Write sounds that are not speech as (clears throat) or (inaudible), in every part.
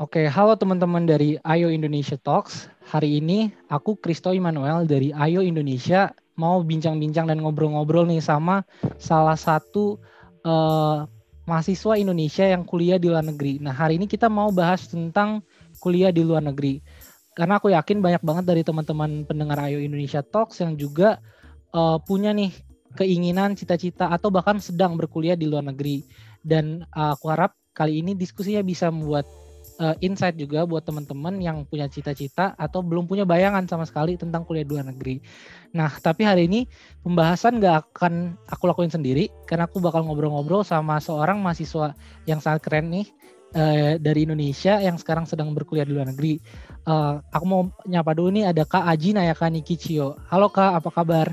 Oke, halo teman-teman dari Ayo Indonesia Talks. Hari ini aku Kristo Immanuel dari Ayo Indonesia mau bincang-bincang dan ngobrol-ngobrol nih sama salah satu uh, mahasiswa Indonesia yang kuliah di luar negeri. Nah, hari ini kita mau bahas tentang kuliah di luar negeri. Karena aku yakin banyak banget dari teman-teman pendengar Ayo Indonesia Talks yang juga uh, punya nih keinginan, cita-cita atau bahkan sedang berkuliah di luar negeri. Dan uh, aku harap kali ini diskusinya bisa membuat uh, insight juga buat teman-teman yang punya cita-cita atau belum punya bayangan sama sekali tentang kuliah di luar negeri. Nah, tapi hari ini pembahasan gak akan aku lakuin sendiri karena aku bakal ngobrol-ngobrol sama seorang mahasiswa yang sangat keren nih uh, dari Indonesia yang sekarang sedang berkuliah di luar negeri. Uh, aku mau nyapa dulu nih ada Kak Aji Nayakani Kichio. Halo Kak, apa kabar?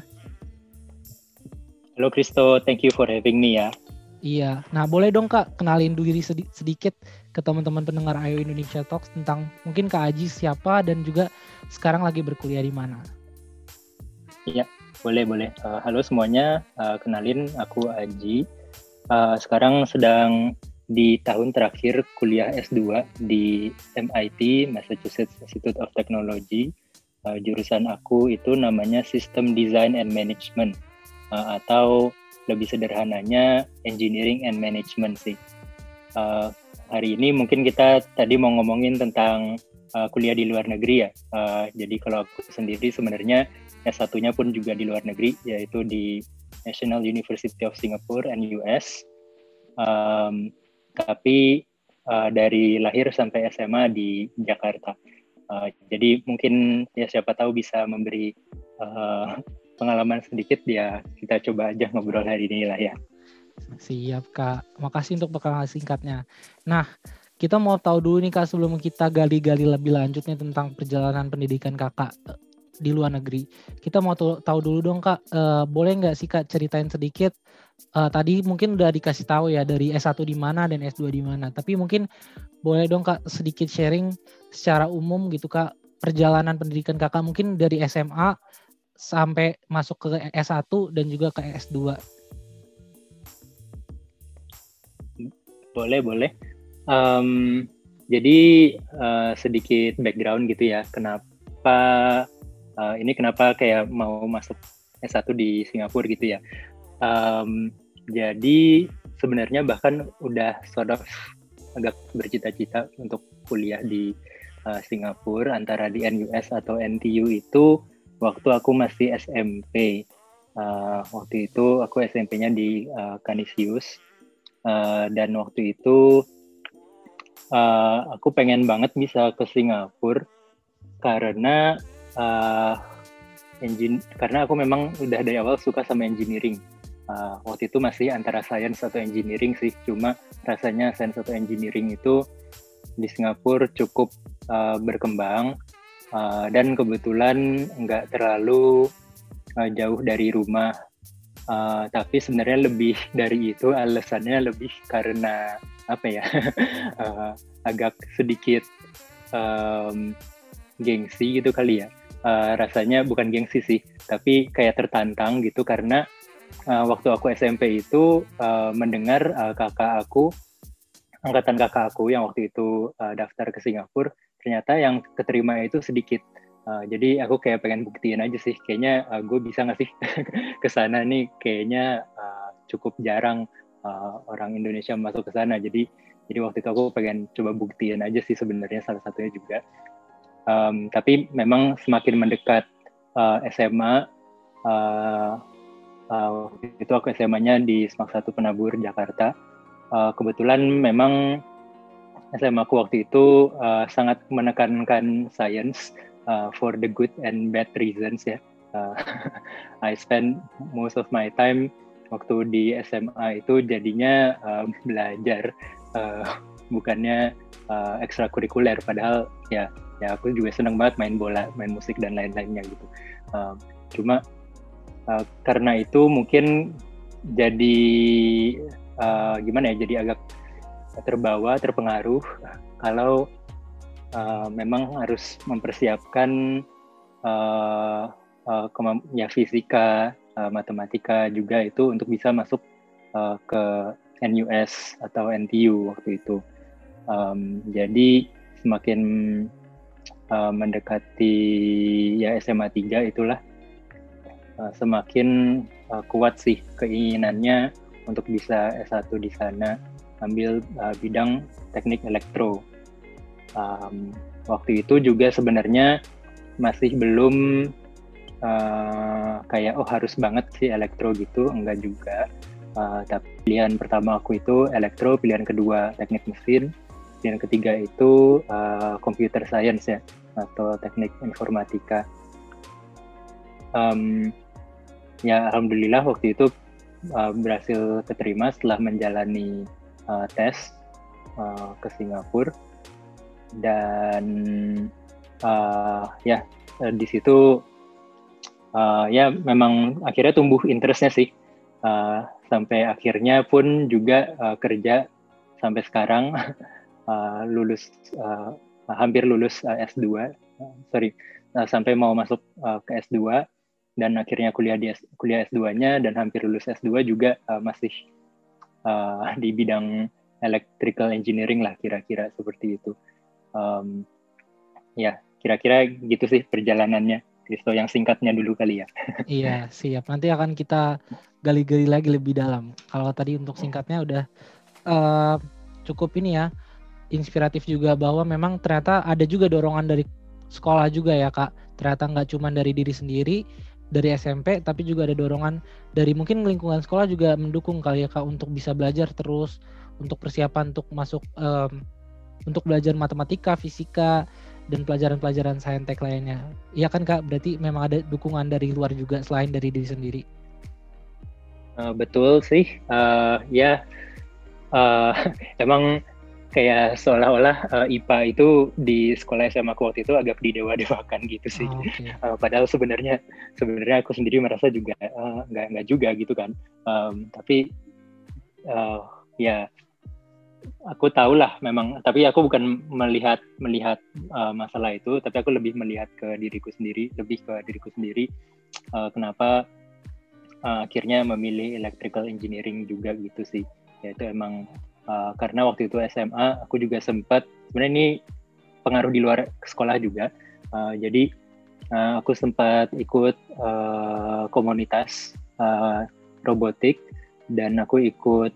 Halo Kristo, thank you for having me ya. Iya, nah boleh dong Kak kenalin diri sedikit ke teman-teman pendengar Ayo Indonesia Talks tentang mungkin Kak Aji siapa dan juga sekarang lagi berkuliah di mana. Iya, boleh boleh. Uh, halo semuanya, uh, kenalin aku Aji. Uh, sekarang sedang di tahun terakhir kuliah S2 di MIT Massachusetts Institute of Technology. Uh, jurusan aku itu namanya System Design and Management uh, atau lebih sederhananya Engineering and Management sih. Uh, hari ini mungkin kita tadi mau ngomongin tentang uh, kuliah di luar negeri ya. Uh, jadi kalau aku sendiri sebenarnya S1-nya pun juga di luar negeri, yaitu di National University of Singapore and US. Um, tapi uh, dari lahir sampai SMA di Jakarta. Uh, jadi mungkin ya siapa tahu bisa memberi uh, pengalaman sedikit ya kita coba aja ngobrol hari ini lah ya. Siap Kak, makasih untuk perkenalan singkatnya. Nah, kita mau tahu dulu nih Kak sebelum kita gali-gali lebih lanjutnya tentang perjalanan pendidikan Kakak eh, di luar negeri. Kita mau tahu dulu dong Kak, uh, boleh nggak sih Kak ceritain sedikit uh, tadi mungkin udah dikasih tahu ya dari S1 di mana dan S2 di mana. Tapi mungkin boleh dong Kak sedikit sharing secara umum gitu Kak perjalanan pendidikan Kakak mungkin dari SMA sampai masuk ke S1 dan juga ke S2 Boleh, boleh. Um, jadi uh, sedikit background gitu ya, kenapa uh, ini kenapa kayak mau masuk S1 di Singapura gitu ya. Um, jadi sebenarnya bahkan udah sort of agak bercita-cita untuk kuliah di uh, Singapura antara di NUS atau NTU itu waktu aku masih SMP. Uh, waktu itu aku SMP-nya di uh, Canisius uh, dan waktu itu uh, aku pengen banget bisa ke Singapura karena uh, engine karena aku memang udah dari awal suka sama engineering. Uh, waktu itu masih antara science atau engineering sih cuma rasanya science atau engineering itu di Singapura cukup uh, berkembang. Uh, dan kebetulan nggak terlalu uh, jauh dari rumah Uh, tapi sebenarnya lebih (laughs) dari itu alasannya lebih karena apa ya uh, (laughs) agak sedikit um, gengsi gitu kali ya. Uh, rasanya bukan gengsi sih tapi kayak tertantang gitu karena uh, waktu aku SMP itu uh, mendengar uh, kakak aku angkatan kakak aku yang waktu itu uh, daftar ke Singapura ternyata yang keterima itu sedikit Uh, jadi aku kayak pengen buktiin aja sih, kayaknya uh, gue bisa nggak sih (laughs) ke sana nih, kayaknya uh, cukup jarang uh, orang Indonesia masuk ke sana. Jadi jadi waktu itu aku pengen coba buktiin aja sih sebenarnya salah satunya juga. Um, tapi memang semakin mendekat uh, SMA, uh, uh, itu aku SMA-nya di Semak Satu Penabur Jakarta. Uh, kebetulan memang SMA aku waktu itu uh, sangat menekankan science uh, for the good and bad reasons ya. Uh, (laughs) I spend most of my time waktu di SMA itu jadinya uh, belajar uh, bukannya uh, ekstrakurikuler padahal ya ya aku juga senang banget main bola main musik dan lain-lainnya gitu uh, cuma uh, karena itu mungkin jadi uh, gimana ya jadi agak terbawa terpengaruh kalau uh, memang harus mempersiapkan uh, uh, ya fisika, uh, matematika juga itu untuk bisa masuk uh, ke NUS atau NTU waktu itu. Um, jadi semakin uh, mendekati ya SMA 3 itulah uh, semakin uh, kuat sih keinginannya untuk bisa S1 di sana ambil uh, bidang teknik elektro. Um, waktu itu juga sebenarnya masih belum uh, kayak oh harus banget sih elektro gitu, enggak juga. Uh, tapi pilihan pertama aku itu elektro, pilihan kedua teknik mesin, pilihan ketiga itu uh, computer science ya atau teknik informatika. Um, ya alhamdulillah waktu itu uh, berhasil keterima setelah menjalani uh, tes uh, ke Singapura dan uh, ya di situ uh, ya memang akhirnya tumbuh interestnya sih uh, sampai akhirnya pun juga uh, kerja sampai sekarang uh, (laughs) lulus uh, hampir lulus uh, S2 uh, sorry uh, sampai mau masuk uh, ke S2 dan akhirnya kuliah di S, kuliah S2-nya dan hampir lulus S2 juga uh, masih uh, di bidang electrical engineering lah kira-kira seperti itu. Um, ya, kira-kira gitu sih perjalanannya. Kristo yang singkatnya dulu kali ya. (laughs) iya, siap. Nanti akan kita gali-gali lagi lebih dalam. Kalau tadi untuk singkatnya udah uh, cukup ini ya, inspiratif juga bahwa memang ternyata ada juga dorongan dari sekolah juga ya kak. Ternyata nggak cuma dari diri sendiri, dari SMP tapi juga ada dorongan dari mungkin lingkungan sekolah juga mendukung kali ya kak untuk bisa belajar terus untuk persiapan untuk masuk um, untuk belajar matematika, fisika dan pelajaran-pelajaran saintek lainnya. Iya kan kak? Berarti memang ada dukungan dari luar juga selain dari diri sendiri. Uh, betul sih. Uh, ya, uh, (laughs) emang kayak seolah-olah uh, IPA itu di sekolah SMA aku waktu itu agak didewa-dewakan gitu sih. Oh, okay. uh, padahal sebenarnya sebenarnya aku sendiri merasa juga uh, nggak nggak juga gitu kan. Um, tapi uh, ya aku tahu lah memang. Tapi aku bukan melihat melihat uh, masalah itu, tapi aku lebih melihat ke diriku sendiri, lebih ke diriku sendiri. Uh, kenapa uh, akhirnya memilih electrical engineering juga gitu sih. Yaitu emang uh, karena waktu itu SMA aku juga sempat sebenarnya ini pengaruh di luar sekolah juga uh, jadi uh, aku sempat ikut uh, komunitas uh, robotik dan aku ikut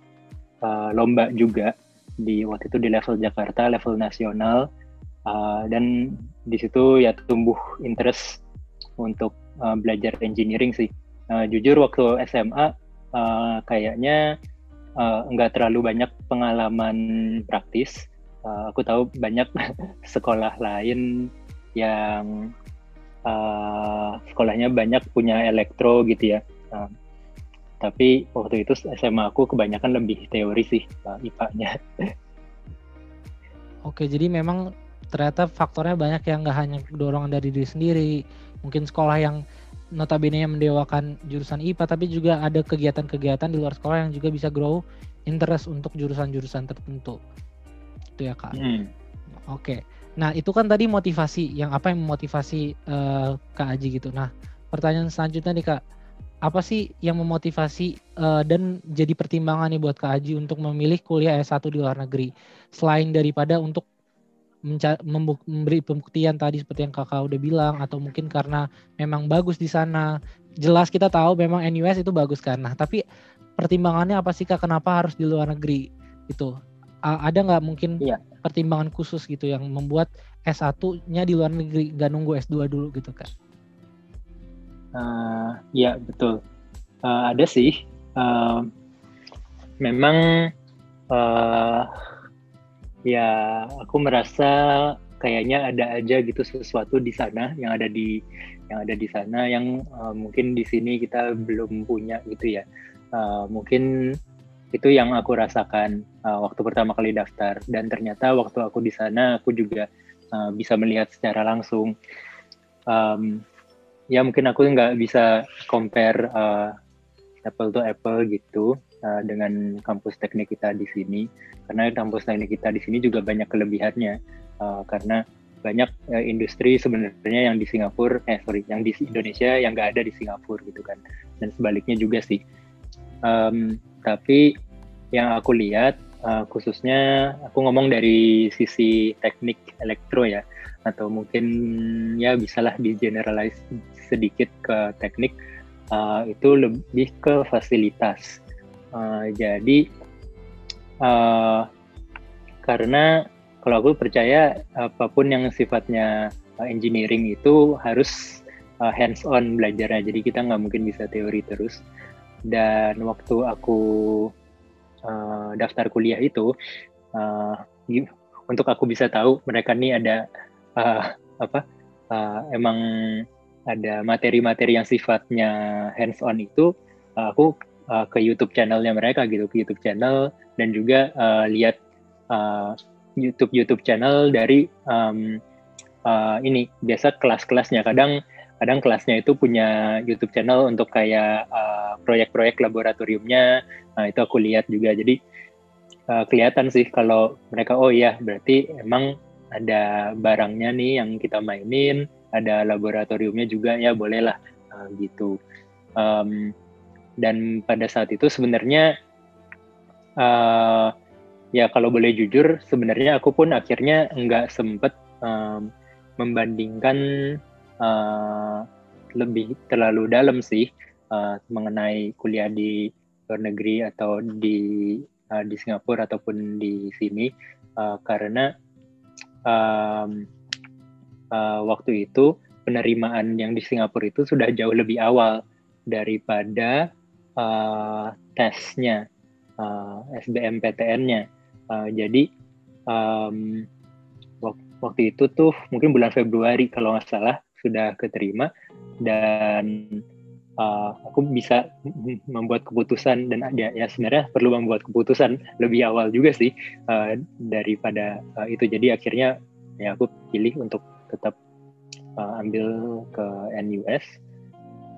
uh, lomba juga di waktu itu di level Jakarta level nasional uh, dan di situ ya tumbuh interest untuk uh, belajar engineering sih uh, jujur waktu SMA uh, kayaknya uh, nggak terlalu banyak pengalaman praktis. Uh, aku tahu banyak (laughs) sekolah lain yang uh, sekolahnya banyak punya elektro gitu ya. Uh, tapi waktu itu SMA aku kebanyakan lebih teori sih IPA-nya. (laughs) Oke, jadi memang ternyata faktornya banyak yang nggak hanya dorongan dari diri sendiri, mungkin sekolah yang notabene yang mendewakan jurusan IPA tapi juga ada kegiatan-kegiatan di luar sekolah yang juga bisa grow interest untuk jurusan-jurusan tertentu. Itu ya kak? Hmm. oke. Nah itu kan tadi motivasi yang apa yang memotivasi uh, kak Aji gitu. Nah pertanyaan selanjutnya nih kak apa sih yang memotivasi uh, dan jadi pertimbangan nih buat Kak Aji untuk memilih kuliah S1 di luar negeri? Selain daripada untuk memberi pembuktian tadi seperti yang kakak udah bilang atau mungkin karena memang bagus di sana. Jelas kita tahu memang NUS itu bagus kan. Nah tapi pertimbangannya apa sih kak? Kenapa harus di luar negeri? Itu ada nggak mungkin iya. pertimbangan khusus gitu yang membuat S1-nya di luar negeri nggak nunggu S2 dulu gitu kak uh, ya betul. Uh, ada sih. Uh, memang uh, ya aku merasa kayaknya ada aja gitu sesuatu di sana yang ada di yang ada di sana yang uh, mungkin di sini kita belum punya gitu ya. Uh, mungkin itu yang aku rasakan uh, waktu pertama kali daftar. Dan ternyata waktu aku di sana aku juga uh, bisa melihat secara langsung. Um, ya mungkin aku nggak bisa compare uh, apple to apple gitu uh, dengan kampus teknik kita di sini. Karena kampus teknik kita di sini juga banyak kelebihannya. Uh, karena banyak uh, industri sebenarnya yang di Singapura eh sorry yang di Indonesia yang nggak ada di Singapura gitu kan. Dan sebaliknya juga sih. Um, tapi yang aku lihat uh, khususnya aku ngomong dari sisi teknik elektro ya atau mungkin ya bisalah di generalize sedikit ke teknik uh, itu lebih ke fasilitas. Uh, jadi uh, karena kalau aku percaya apa pun yang sifatnya engineering itu harus hands on belajarnya. Jadi kita nggak mungkin bisa teori terus. Dan waktu aku uh, daftar kuliah itu uh, untuk aku bisa tahu mereka nih ada uh, apa uh, emang ada materi-materi yang sifatnya hands on itu uh, aku uh, ke YouTube channelnya mereka gitu ke YouTube channel dan juga uh, lihat uh, YouTube YouTube channel dari um, uh, ini biasa kelas-kelasnya. Kadang kadang kelasnya itu punya YouTube channel untuk kayak uh, proyek-proyek laboratoriumnya. Nah itu aku lihat juga. Jadi uh, kelihatan sih kalau mereka oh iya berarti emang ada barangnya nih yang kita mainin ada laboratoriumnya juga ya bolehlah uh, gitu. Um, dan pada saat itu sebenarnya uh, ya kalau boleh jujur sebenarnya aku pun akhirnya nggak sempet um, membandingkan uh, lebih terlalu dalam sih uh, mengenai kuliah di luar negeri atau di uh, di Singapura ataupun di sini uh, karena um, uh, waktu itu penerimaan yang di Singapura itu sudah jauh lebih awal daripada uh, tesnya uh, SBMPTN-nya. Uh, jadi um, waktu itu tuh mungkin bulan Februari kalau nggak salah sudah keterima dan uh, aku bisa membuat keputusan dan ya, ya sebenarnya perlu membuat keputusan lebih awal juga sih uh, daripada uh, itu. Jadi akhirnya ya aku pilih untuk tetap uh, ambil ke NUS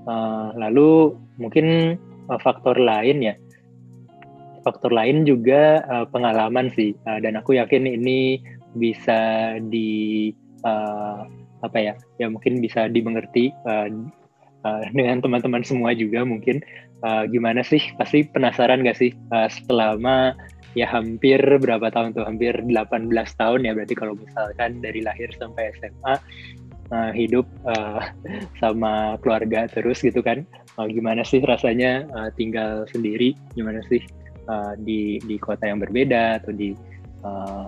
uh, lalu mungkin uh, faktor lain ya. Faktor lain juga uh, pengalaman sih. Uh, dan aku yakin ini bisa di uh, apa ya ya mungkin bisa dimengerti uh, uh, dengan teman-teman semua juga mungkin. Uh, gimana sih? Pasti penasaran gak sih? Uh, selama ya hampir berapa tahun tuh? Hampir 18 tahun ya berarti kalau misalkan dari lahir sampai SMA uh, hidup uh, (laughs) sama keluarga terus gitu kan. Uh, gimana sih rasanya uh, tinggal sendiri? Gimana sih uh, di di kota yang berbeda atau di uh,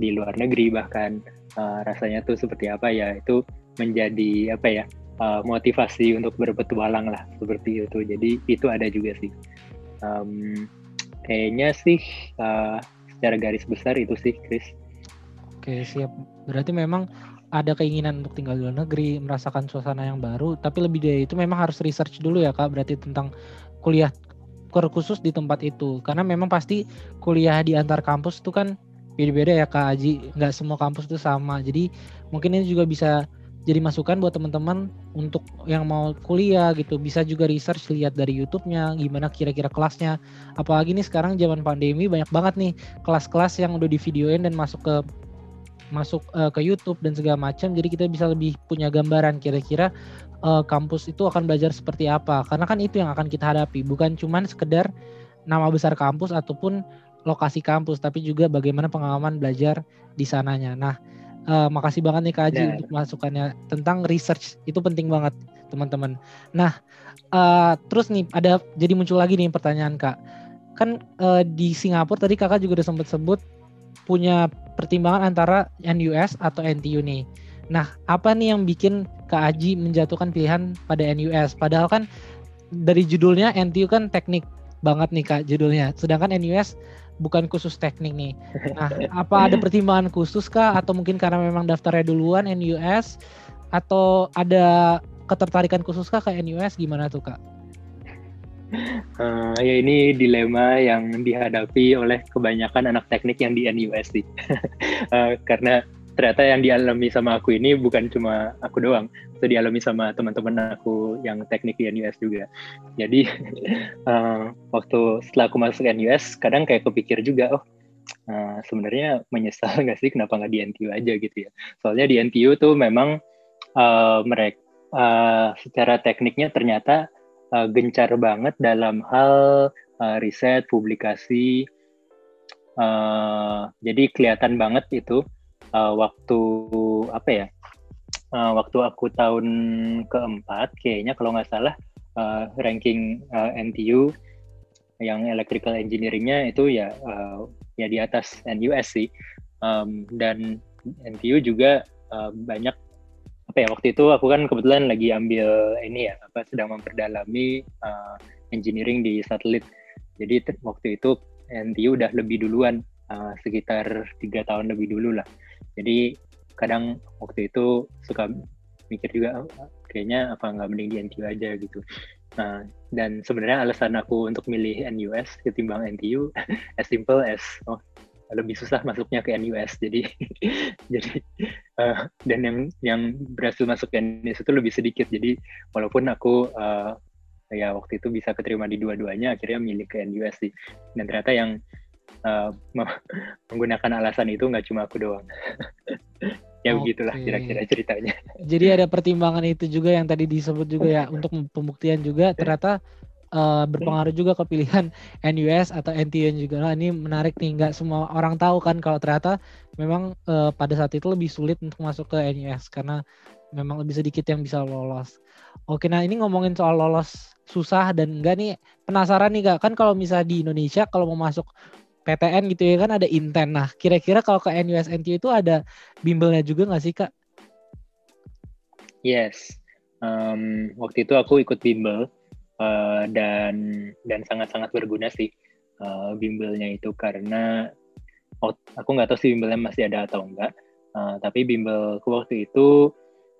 di luar negeri bahkan uh, rasanya tuh seperti apa ya itu menjadi apa ya uh, motivasi untuk berpetualang lah seperti itu. Jadi itu ada juga sih. Um, kayaknya sih uh, secara garis besar itu sih Chris. Oke siap. Berarti memang ada keinginan untuk tinggal di luar negeri merasakan suasana yang baru tapi lebih dari itu memang harus research dulu ya kak berarti tentang kuliah khusus di tempat itu. Karena memang pasti kuliah di antar kampus itu kan beda-beda ya Kak Aji. Nggak semua kampus itu sama. Jadi mungkin ini juga bisa jadi masukan buat teman-teman untuk yang mau kuliah gitu. Bisa juga research lihat dari YouTube-nya gimana kira-kira kelasnya. Apalagi nih sekarang zaman pandemi banyak banget nih kelas-kelas yang udah di videoin dan masuk ke masuk uh, ke YouTube dan segala macam. Jadi kita bisa lebih punya gambaran kira-kira uh, kampus itu akan belajar seperti apa. Karena kan itu yang akan kita hadapi. Bukan cuman sekedar nama besar kampus ataupun lokasi kampus tapi juga bagaimana pengalaman belajar di sananya. Nah, uh, makasih banget nih Kak Haji yeah. untuk masukannya tentang research itu penting banget teman-teman. Nah, uh, terus nih ada jadi muncul lagi nih pertanyaan Kak. Kan uh, di Singapura tadi Kakak juga udah sempat sebut punya pertimbangan antara NUS atau NTU nih. Nah, apa nih yang bikin Kak Haji menjatuhkan pilihan pada NUS? Padahal kan dari judulnya NTU kan teknik banget nih Kak judulnya. Sedangkan NUS bukan khusus teknik nih. (laughs) Nah, apa ada pertimbangan khusus kah atau mungkin karena memang daftarnya duluan NUS atau ada ketertarikan khusus kah ke NUS gimana tuh kak? Uh, (laughs) ya ini dilema yang dihadapi oleh kebanyakan anak teknik yang di NUS sih. uh, (laughs) karena ternyata yang dialami sama aku ini bukan cuma aku doang, itu dialami sama teman-teman aku yang teknik di NUS juga. Jadi uh, (laughs) waktu setelah aku masuk NUS, kadang kayak kepikir juga, oh uh, sebenarnya menyesal (laughs) nggak sih kenapa nggak di NTU aja gitu ya. Soalnya di NTU tuh memang uh, mereka uh, secara tekniknya ternyata uh, gencar banget dalam hal uh, riset, publikasi, uh, jadi kelihatan banget itu uh, waktu apa ya uh, waktu aku tahun keempat kayaknya kalau nggak salah uh, ranking uh, NTU yang electrical engineeringnya itu ya uh, ya di atas NUS sih. Um, dan NTU juga uh, banyak apa ya waktu itu aku kan kebetulan lagi ambil ini ya apa sedang memperdalami uh, engineering di satelit. Jadi waktu itu NTU udah lebih duluan uh, sekitar tiga tahun lebih dulu lah. Jadi kadang waktu itu suka mikir juga oh, kayaknya apa nggak mending di NTU aja gitu. Nah, dan sebenarnya alasan aku untuk milih NUS ketimbang NTU (laughs) as simple as oh lebih susah masuknya ke NUS jadi (laughs) jadi uh, dan yang yang berhasil masuk ke NUS itu lebih sedikit. Jadi walaupun aku uh, ya waktu itu bisa keterima di dua-duanya akhirnya milih ke NUS sih. Dan ternyata yang uh, (laughs) menggunakan alasan itu nggak cuma aku doang (laughs) ya okay. begitulah kira-kira ceritanya. Jadi ada pertimbangan itu juga yang tadi disebut juga ya (laughs) untuk pembuktian juga ternyata uh, berpengaruh juga ke pilihan NUS atau NTN juga. Nah, ini menarik nih, nggak semua orang tahu kan kalau ternyata memang uh, pada saat itu lebih sulit untuk masuk ke NUS karena memang lebih sedikit yang bisa lolos. Oke, nah ini ngomongin soal lolos susah dan enggak nih penasaran nih kak kan kalau misalnya di Indonesia kalau mau masuk PTN gitu ya kan ada inten. Nah, kira-kira kalau ke NUSNT itu ada bimbelnya juga nggak sih kak? Yes, um, waktu itu aku ikut bimbel uh, dan dan sangat-sangat berguna sih uh, bimbelnya itu karena aku nggak tahu sih bimbelnya masih ada atau enggak. Uh, tapi bimbelku waktu itu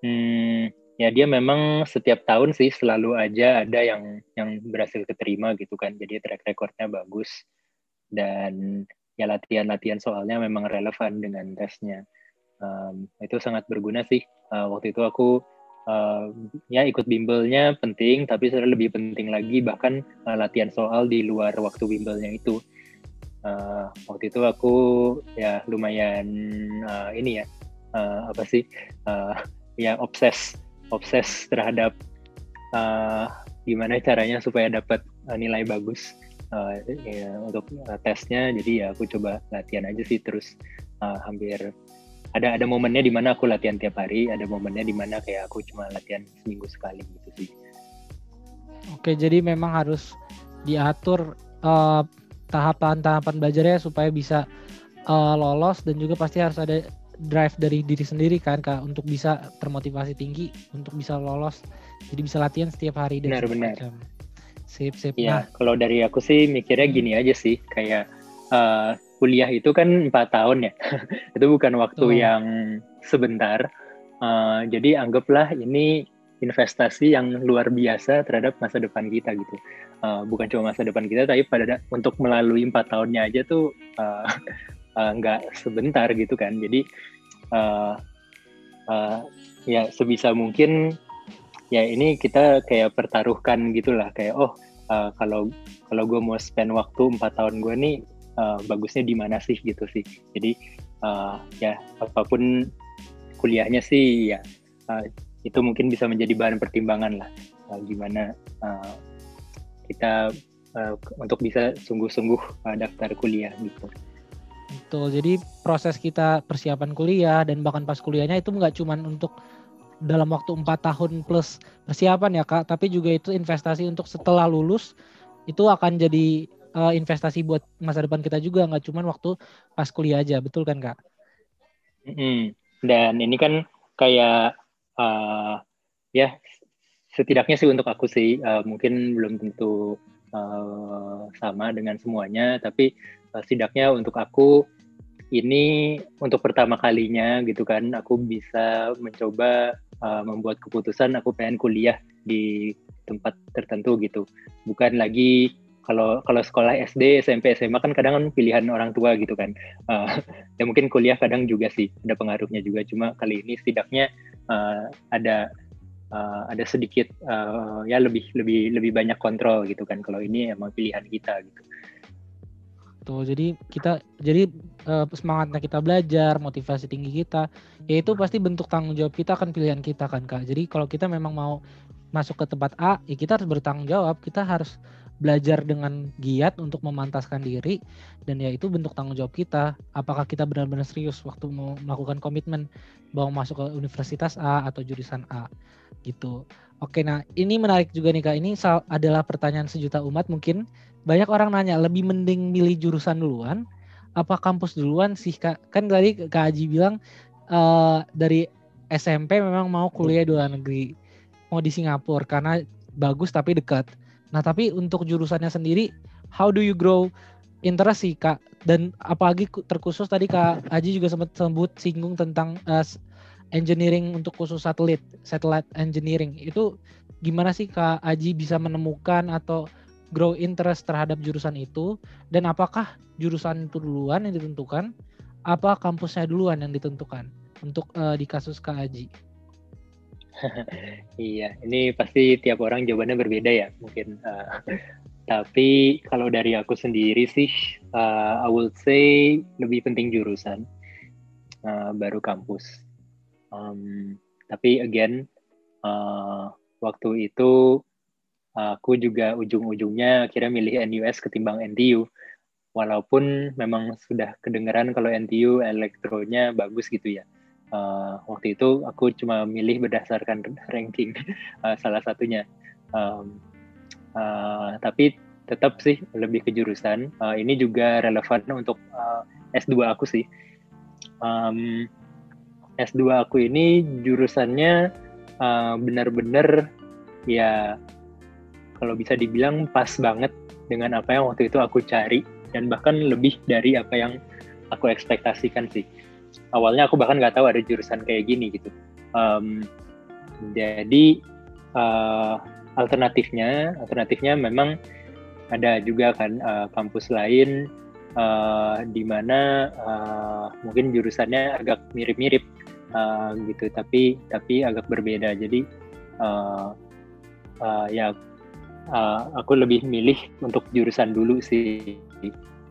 hmm, ya dia memang setiap tahun sih selalu aja ada yang yang berhasil keterima gitu kan. Jadi track recordnya bagus dan ya latihan-latihan soalnya memang relevan dengan tesnya. Um, itu sangat berguna sih. Uh, waktu itu aku uh, ya ikut bimbelnya penting, tapi sebenarnya lebih penting lagi bahkan uh, latihan soal di luar waktu bimbelnya itu. Uh, waktu itu aku ya lumayan uh, ini ya uh, apa sih uh, ya obses obses terhadap uh, gimana caranya supaya dapat uh, nilai bagus uh, ya, untuk uh, tesnya jadi ya aku coba latihan aja sih terus uh, hampir ada ada momennya di mana aku latihan tiap hari ada momennya di mana kayak aku cuma latihan seminggu sekali gitu sih. Oke jadi memang harus diatur uh, tahapan-tahapan belajarnya supaya bisa uh, lolos dan juga pasti harus ada drive dari diri sendiri kan kak untuk bisa termotivasi tinggi untuk bisa lolos jadi bisa latihan setiap hari dan benar benar Sip, sip. Iya, nah. kalau dari aku sih mikirnya gini aja sih, kayak uh, kuliah itu kan empat tahun ya, (laughs) itu bukan waktu oh. yang sebentar. Uh, jadi anggaplah ini investasi yang luar biasa terhadap masa depan kita gitu. Uh, bukan cuma masa depan kita, tapi pada untuk melalui empat tahunnya aja tuh uh, uh, (laughs) nggak sebentar gitu kan. Jadi uh, uh, ya sebisa mungkin ya ini kita kayak pertaruhkan gitulah kayak oh uh, kalau gue mau spend waktu empat tahun gue nih uh, bagusnya di mana sih gitu sih jadi uh, ya apa pun kuliahnya sih ya uh, itu mungkin bisa menjadi bahan pertimbangan lah uh, gimana uh, kita uh, untuk bisa sungguh-sungguh uh, daftar kuliah gitu. Betul. Jadi proses kita persiapan kuliah dan bahkan pas kuliahnya itu nggak cuma untuk dalam waktu empat tahun plus persiapan ya kak, tapi juga itu investasi untuk setelah lulus itu akan jadi uh, investasi buat masa depan kita juga nggak cuma waktu pas kuliah aja, betul kan kak? Hmm. Dan ini kan kayak uh, ya setidaknya sih untuk aku sih uh, mungkin belum tentu uh, sama dengan semuanya, tapi uh, setidaknya untuk aku ini untuk pertama kalinya gitu kan aku bisa mencoba uh, membuat keputusan aku pengen kuliah di tempat tertentu gitu. Bukan lagi kalau kalau sekolah SD SMP SMA kan kadang kan pilihan orang tua gitu kan. Uh, (laughs) ya mungkin kuliah kadang juga sih ada pengaruhnya juga. Cuma kali ini setidaknya uh, ada uh, ada sedikit uh, ya lebih lebih lebih banyak kontrol gitu kan kalau ini emang pilihan kita gitu Tuh, jadi kita jadi uh, semangatnya kita belajar, motivasi tinggi kita, ya itu pasti bentuk tanggung jawab kita akan pilihan kita kan kak. Jadi kalau kita memang mau masuk ke tempat A, ya kita harus bertanggung jawab, kita harus belajar dengan giat untuk memantaskan diri dan ya itu bentuk tanggung jawab kita. Apakah kita benar-benar serius waktu mau melakukan komitmen bahwa masuk ke universitas A atau jurusan A gitu. Oke nah ini menarik juga nih kak. Ini adalah pertanyaan sejuta umat mungkin banyak orang nanya lebih mending milih jurusan duluan apa kampus duluan sih kak? Kan tadi kak Haji bilang uh, dari SMP memang mau kuliah di luar negeri mau di Singapura karena bagus tapi dekat. Nah tapi untuk jurusannya sendiri, how do you grow interest sih kak? Dan apalagi terkhusus tadi kak Aji juga sempat sebut singgung tentang uh, engineering untuk khusus satelit, satellite engineering. Itu gimana sih kak Aji bisa menemukan atau grow interest terhadap jurusan itu dan apakah jurusan itu duluan yang ditentukan apa kampusnya duluan yang ditentukan untuk uh, di kasus kak Aji? (laughs) iya, ini pasti tiap orang jawabannya berbeda ya, mungkin. Uh, tapi kalau dari aku sendiri sih, uh, I would say lebih penting jurusan, uh, baru kampus. Um, tapi again, uh, waktu itu aku juga ujung-ujungnya akhirnya milih NUS ketimbang NTU. Walaupun memang sudah kedengeran kalau NTU elektronya bagus gitu ya. Uh, waktu itu aku cuma milih berdasarkan ranking uh, (laughs) salah satunya. Um, uh, tapi tetap sih lebih ke jurusan. Uh, ini juga relevan untuk uh, S2 aku sih. Um, S2 aku ini jurusannya uh, benar-benar ya kalau bisa dibilang pas banget dengan apa yang waktu itu aku cari dan bahkan lebih dari apa yang aku ekspektasikan sih. Awalnya aku bahkan nggak tahu ada jurusan kayak gini gitu. Um, jadi uh, alternatifnya alternatifnya memang ada juga kan uh, kampus lain uh, di mana uh, mungkin jurusannya agak mirip-mirip uh, gitu. Tapi tapi agak berbeda. Jadi uh, uh, ya uh, aku lebih milih untuk jurusan dulu sih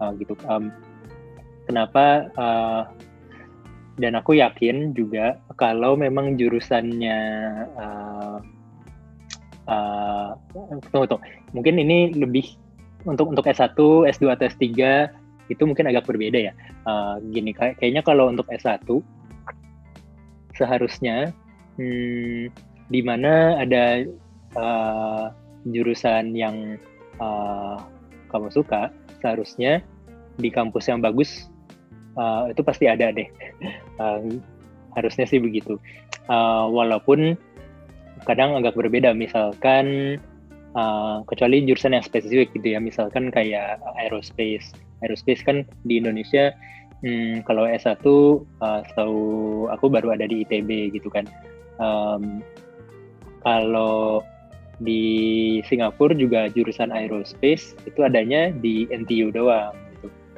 uh, gitu um, kenapa uh, dan aku yakin juga kalau memang jurusannya uh, uh, tunggu, tunggu. mungkin ini lebih untuk untuk S1, S2 atau S3 itu mungkin agak berbeda ya. Uh, gini kayaknya kalau untuk S1 seharusnya hmm, di mana ada uh, jurusan yang uh, kamu suka, seharusnya di kampus yang bagus uh, itu pasti ada deh. (laughs) Uh, harusnya sih begitu. Uh, walaupun kadang agak berbeda misalkan uh, kecuali jurusan yang spesifik gitu ya. Misalkan kayak aerospace. Aerospace kan di Indonesia hmm, kalau S1 uh, setahu aku baru ada di ITB gitu kan. Um, kalau di Singapura juga jurusan aerospace itu adanya di NTU doang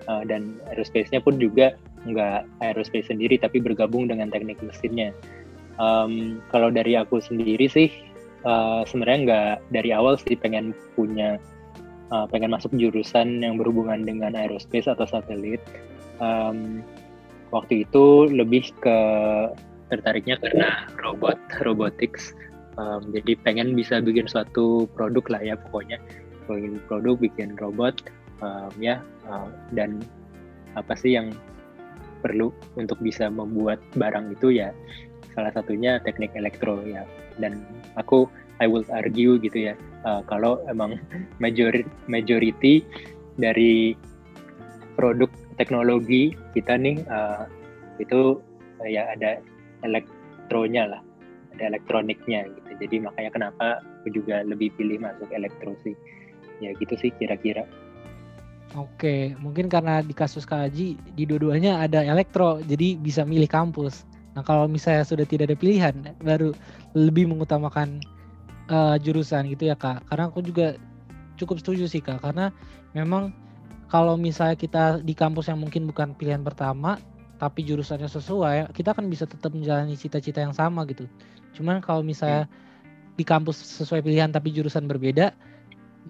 uh, dan aerospace-nya pun juga nggak aerospace sendiri tapi bergabung dengan teknik mesinnya. Um, kalau dari aku sendiri sih uh, sebenarnya nggak dari awal sih pengen punya uh, pengen masuk jurusan yang berhubungan dengan aerospace atau satelit. Um, waktu itu lebih ke tertariknya karena robot robotics. Um, jadi pengen bisa bikin suatu produk lah ya pokoknya. Bikin produk bikin robot um, ya uh, dan apa sih yang perlu untuk bisa membuat barang itu ya salah satunya teknik elektro ya. Dan aku I will argue gitu ya uh, kalau emang (laughs) majority majority dari produk teknologi kita nih uh, itu uh, ya ada elektronya lah ada elektroniknya gitu jadi makanya kenapa aku juga lebih pilih masuk elektro sih ya gitu sih kira-kira Oke, mungkin karena di kasus Kaji di dua-duanya ada elektro, jadi bisa milih kampus. Nah kalau misalnya sudah tidak ada pilihan, baru lebih mengutamakan uh, jurusan gitu ya kak. Karena aku juga cukup setuju sih kak, karena memang kalau misalnya kita di kampus yang mungkin bukan pilihan pertama, tapi jurusannya sesuai, kita kan bisa tetap menjalani cita-cita yang sama gitu. Cuman kalau misalnya hmm. Di kampus sesuai pilihan tapi jurusan berbeda,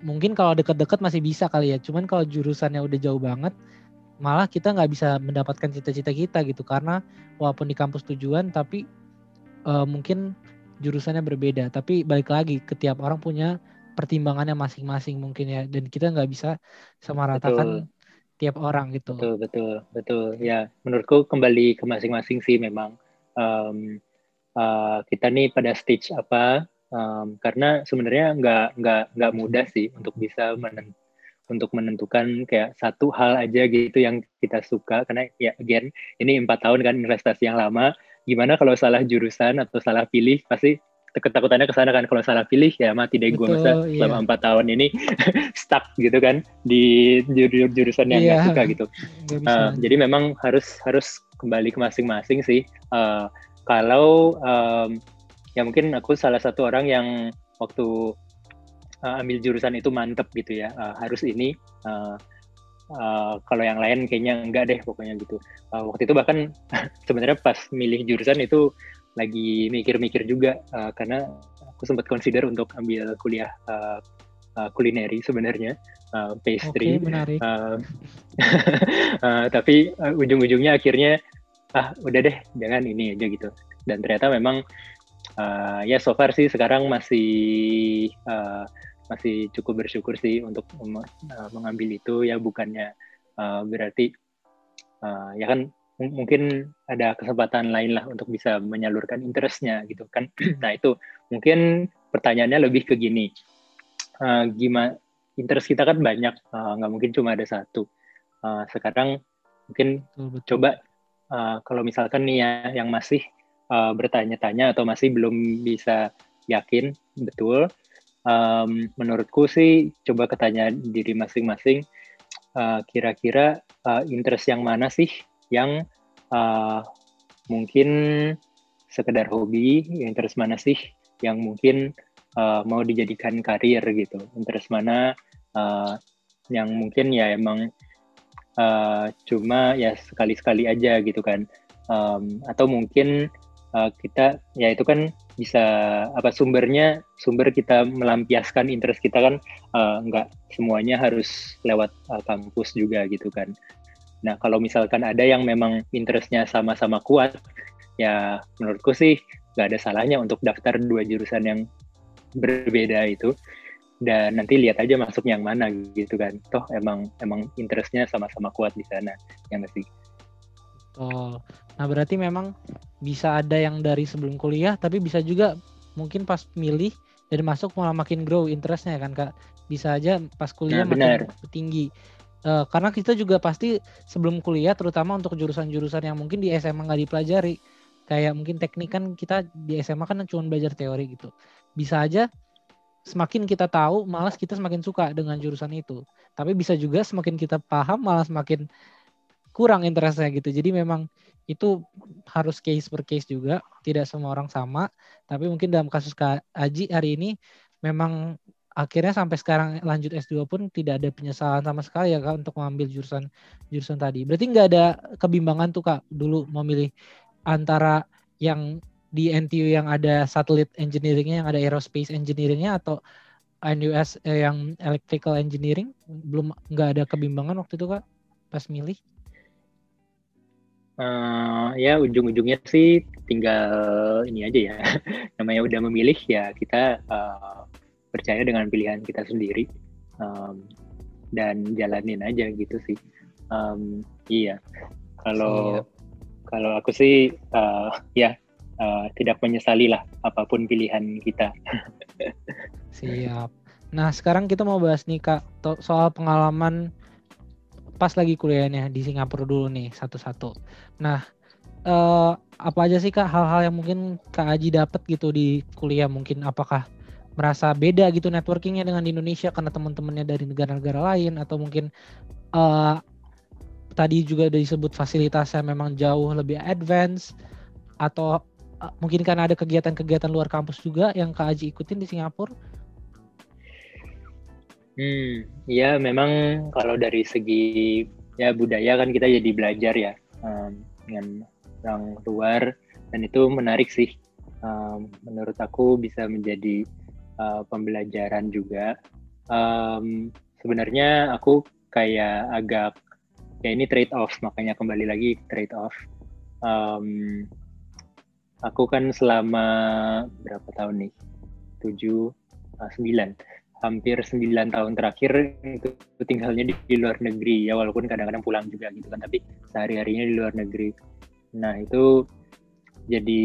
mungkin kalau deket-deket masih bisa kali ya. Cuman kalau jurusannya udah jauh banget, malah kita nggak bisa mendapatkan cita-cita kita gitu karena walaupun di kampus tujuan tapi uh, mungkin jurusannya berbeda. Tapi balik lagi, ketiap orang punya pertimbangannya masing-masing mungkin ya dan kita nggak bisa samaratakan betul. tiap orang gitu betul betul betul ya menurutku kembali ke masing-masing sih memang um, uh, kita nih pada stage apa um, karena sebenarnya nggak nggak nggak mudah sih untuk bisa menentukan untuk menentukan kayak satu hal aja gitu yang kita suka. Karena ya again ini empat tahun kan investasi yang lama. Gimana kalau salah jurusan atau salah pilih pasti ketakutannya ke sana kan. Kalau salah pilih ya mati deh gue masa iya. selama empat tahun ini (laughs) stuck gitu kan di jur jurusan yang iya, gak suka gitu. Uh, jadi memang harus harus kembali ke masing-masing sih. Uh, kalau um, ya mungkin aku salah satu orang yang waktu uh, ambil jurusan itu mantep gitu ya. Uh, harus ini uh, uh, kalau yang lain kayaknya enggak deh pokoknya gitu. Uh, waktu itu bahkan (laughs) sebenarnya pas milih jurusan itu lagi mikir-mikir juga uh, karena aku sempat consider untuk ambil kuliah uh, uh, kulineri sebenarnya uh, pastry. Okay, Uh, uh, tapi uh, ujung-ujungnya akhirnya ah udah deh jangan ini aja gitu. Dan ternyata memang uh, ya so far sih sekarang masih uh, masih cukup bersyukur sih untuk uh, mengambil itu. Ya bukannya uh, berarti uh, ya kan mungkin ada kesempatan lain lah untuk bisa menyalurkan interestnya gitu kan. (clears throat) Nah itu mungkin pertanyaannya lebih ke gini. Uh, gimana interest kita kan banyak nggak uh, mungkin cuma ada satu. Uh, sekarang mungkin Betul. coba uh, kalau misalkan nih ya yang masih uh, bertanya-tanya atau masih belum bisa yakin betul. Um, menurutku sih coba ketanya diri masing-masing uh, kira-kira uh, interest yang mana sih yang uh, mungkin sekedar hobi interest mana sih yang mungkin uh, mau dijadikan karir gitu. Interest mana uh, yang mungkin ya emang uh, cuma ya sekali-sekali aja gitu kan. Um, atau mungkin uh, kita ya itu kan bisa apa sumbernya sumber kita melampiaskan interest kita kan uh, nggak semuanya harus lewat uh, kampus juga gitu kan. Nah kalau misalkan ada yang memang interestnya sama-sama kuat, ya menurutku sih nggak ada salahnya untuk daftar dua jurusan yang berbeda itu dan nanti lihat aja masuk yang mana gitu kan. Toh emang emang interestnya sama-sama kuat di sana, yang sih. Oh, nah berarti memang bisa ada yang dari sebelum kuliah, tapi bisa juga mungkin pas milih dan masuk malah makin grow interestnya kan kak. Bisa aja pas kuliah nah, makin benar. tinggi. Uh, karena kita juga pasti sebelum kuliah, terutama untuk jurusan-jurusan yang mungkin di SMA nggak dipelajari, kayak mungkin teknik kan kita di SMA kan cuma belajar teori gitu. Bisa aja semakin kita tahu, malas kita semakin suka dengan jurusan itu. Tapi bisa juga semakin kita paham, malah semakin kurang interestnya gitu. Jadi memang itu harus case per case juga, tidak semua orang sama. Tapi mungkin dalam kasus Kak Aji hari ini memang akhirnya sampai sekarang lanjut S2 pun tidak ada penyesalan sama sekali ya Kak untuk mengambil jurusan jurusan tadi. Berarti nggak ada kebimbangan tuh Kak dulu memilih antara yang di NTU yang ada satellite engineeringnya, yang ada aerospace engineeringnya atau NUS eh, yang electrical engineering belum nggak ada kebimbangan waktu itu Kak pas milih? Uh, ya ujung-ujungnya sih tinggal ini aja ya. (laughs) Namanya udah memilih ya kita uh, percaya dengan pilihan kita sendiri um, dan jalanin aja gitu sih. Um, iya. Kalau kalau aku sih uh, ya uh, tidak menyesali lah apa pun pilihan kita. (laughs) Siap. Nah sekarang kita mau bahas nih kak soal pengalaman pas lagi kuliahnya di Singapura dulu nih satu-satu. Nah, uh, apa aja sih kak hal-hal yang mungkin kak Aji dapat gitu di kuliah? Mungkin apakah merasa beda gitu networkingnya dengan di Indonesia karena teman-temannya dari negara-negara lain? Atau mungkin uh, tadi juga udah disebut fasilitasnya memang jauh lebih advance? Atau uh, mungkin karena ada kegiatan-kegiatan luar kampus juga yang Kak Aji ikutin di Singapura Hmm, ya memang kalau dari segi ya budaya kan kita jadi belajar ya um, dengan orang luar dan itu menarik sih. Um, menurut aku bisa menjadi uh, pembelajaran juga. Um, sebenarnya aku kayak agak ya ini trade off makanya kembali lagi trade off. Um, aku kan selama berapa tahun nih? tujuh, uh, sembilan hampir 9 tahun terakhir itu tinggalnya di, di luar negeri. Ya walaupun kadang-kadang pulang juga gitu kan tapi sehari-harinya di luar negeri. Nah itu jadi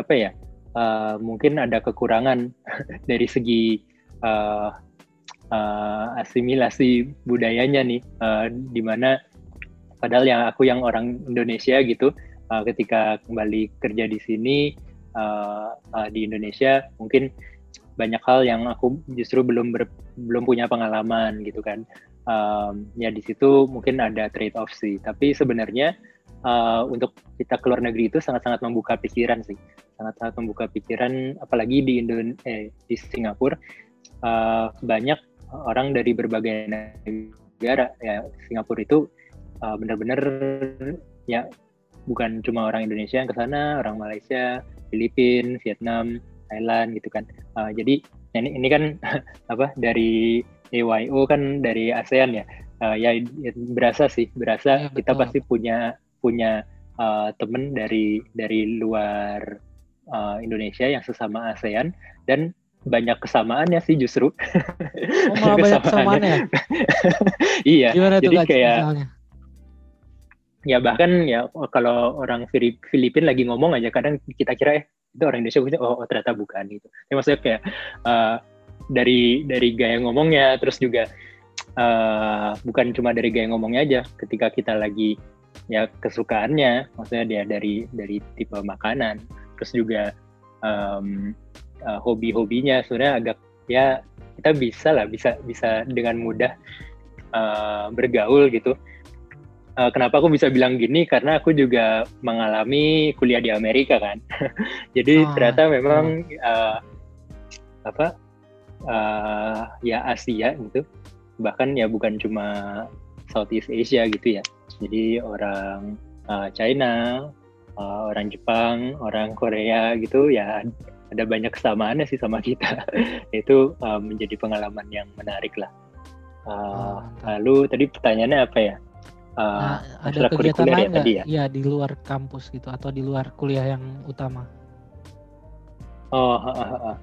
apa ya uh, mungkin ada kekurangan (laughs) dari segi uh, uh, asimilasi budayanya nih uh, di mana padahal yang aku yang orang Indonesia gitu uh, ketika kembali kerja di sini uh, uh, di Indonesia mungkin banyak hal yang aku justru belum ber, belum punya pengalaman gitu kan. Um, ya di situ mungkin ada trade off sih. Tapi sebenarnya uh, untuk kita keluar negeri itu sangat-sangat membuka pikiran sih. Sangat-sangat membuka pikiran apalagi di Indon eh, di Singapura uh, banyak orang dari berbagai negara. Ya Singapura itu uh, benar-benar ya bukan cuma orang Indonesia yang ke sana orang Malaysia Filipina Vietnam Thailand gitu kan. Uh, jadi ini ini kan (laughs) apa dari AYO kan dari ASEAN ya. Uh, ya, ya berasa sih, berasa ya, kita pasti punya punya uh, temen dari dari luar uh, Indonesia yang sesama ASEAN dan banyak kesamaannya sih justru. Oh, (laughs) malah banyak kesamaannya. (laughs) iya. Gimana jadi tuh, kayak misalnya? ya bahkan ya kalau orang Filipina lagi ngomong aja kadang kita kira eh itu orang Indonesia gue oh, oh ternyata bukan gitu. Ya maksudnya kayak uh, dari dari gaya ngomongnya terus juga uh, bukan cuma dari gaya ngomongnya aja. Ketika kita lagi ya kesukaannya maksudnya dia dari dari tipe makanan. Terus juga um, uh, hobi-hobinya sebenarnya agak ya kita bisa lah bisa bisa dengan mudah uh, bergaul gitu uh, kenapa aku bisa bilang gini? Karena aku juga mengalami kuliah di Amerika kan. (laughs) Jadi oh, ternyata memang uh, apa uh, ya Asia gitu. Bahkan ya bukan cuma Southeast Asia gitu ya. Jadi orang uh, China uh, orang Jepang orang Korea gitu ya ada banyak kesamaannya sih sama kita. (laughs) Itu uh, menjadi pengalaman yang menarik lah. Uh, oh, lalu tadi pertanyaannya apa ya uh, ada kegiatan lain nggak ya? ya di luar kampus gitu atau di luar kuliah yang utama oh uh, uh, uh.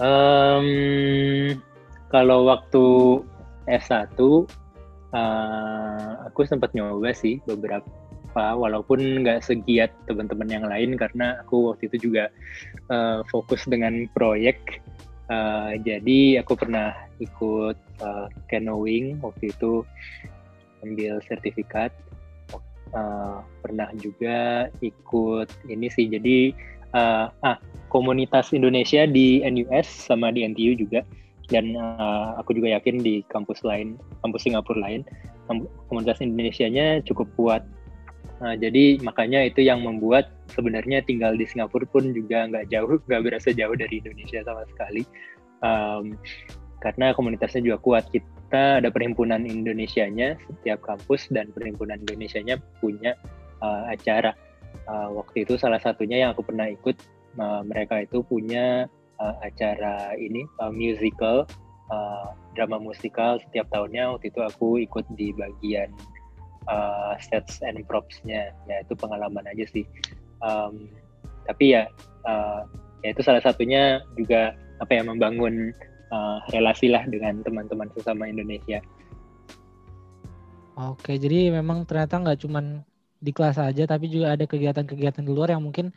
Um, kalau waktu S1 uh, aku sempat nyoba sih beberapa walaupun nggak segiat teman-teman yang lain karena aku waktu itu juga uh, fokus dengan proyek uh, jadi aku pernah ikut uh, canoeing waktu itu ambil sertifikat. Uh, pernah juga ikut ini sih. Jadi uh, ah komunitas Indonesia di NUS sama di NTU juga. Dan uh, aku juga yakin di kampus lain kampus Singapura lain komunitas Indonesia-nya cukup kuat. Uh, jadi makanya itu yang membuat sebenarnya tinggal di Singapura pun juga nggak jauh nggak berasa jauh dari Indonesia sama sekali. Um, karena komunitasnya juga kuat. Kita ada perhimpunan Indonesianya setiap kampus dan perhimpunan Indonesianya punya uh, acara. Uh, waktu itu salah satunya yang aku pernah ikut uh, mereka itu punya uh, acara ini uh, musical uh, drama musikal setiap tahunnya. Waktu itu aku ikut di bagian uh, sets and propsnya. Ya itu pengalaman aja sih. Um, tapi ya uh, ya itu salah satunya juga apa ya membangun uh, relasi lah dengan teman-teman sesama Indonesia. Oke, jadi memang ternyata nggak cuma di kelas aja, tapi juga ada kegiatan-kegiatan di luar yang mungkin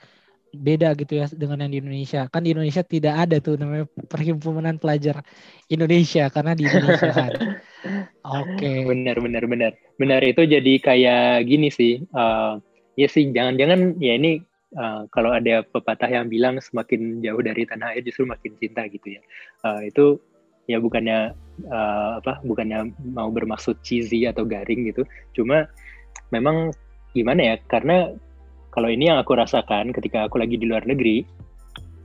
beda gitu ya dengan yang di Indonesia. Kan di Indonesia tidak ada tuh namanya perhimpunan pelajar Indonesia karena di Indonesia kan. (laughs) Oke. Okay. Benar, benar, benar. Benar itu jadi kayak gini sih. Uh, ya sih, jangan-jangan ya ini uh, kalau ada pepatah yang bilang semakin jauh dari tanah air justru makin cinta gitu ya. Uh, itu ya bukannya uh, apa bukannya mau bermaksud cheesy atau garing gitu. Cuma memang gimana ya karena kalau ini yang aku rasakan ketika aku lagi di luar negeri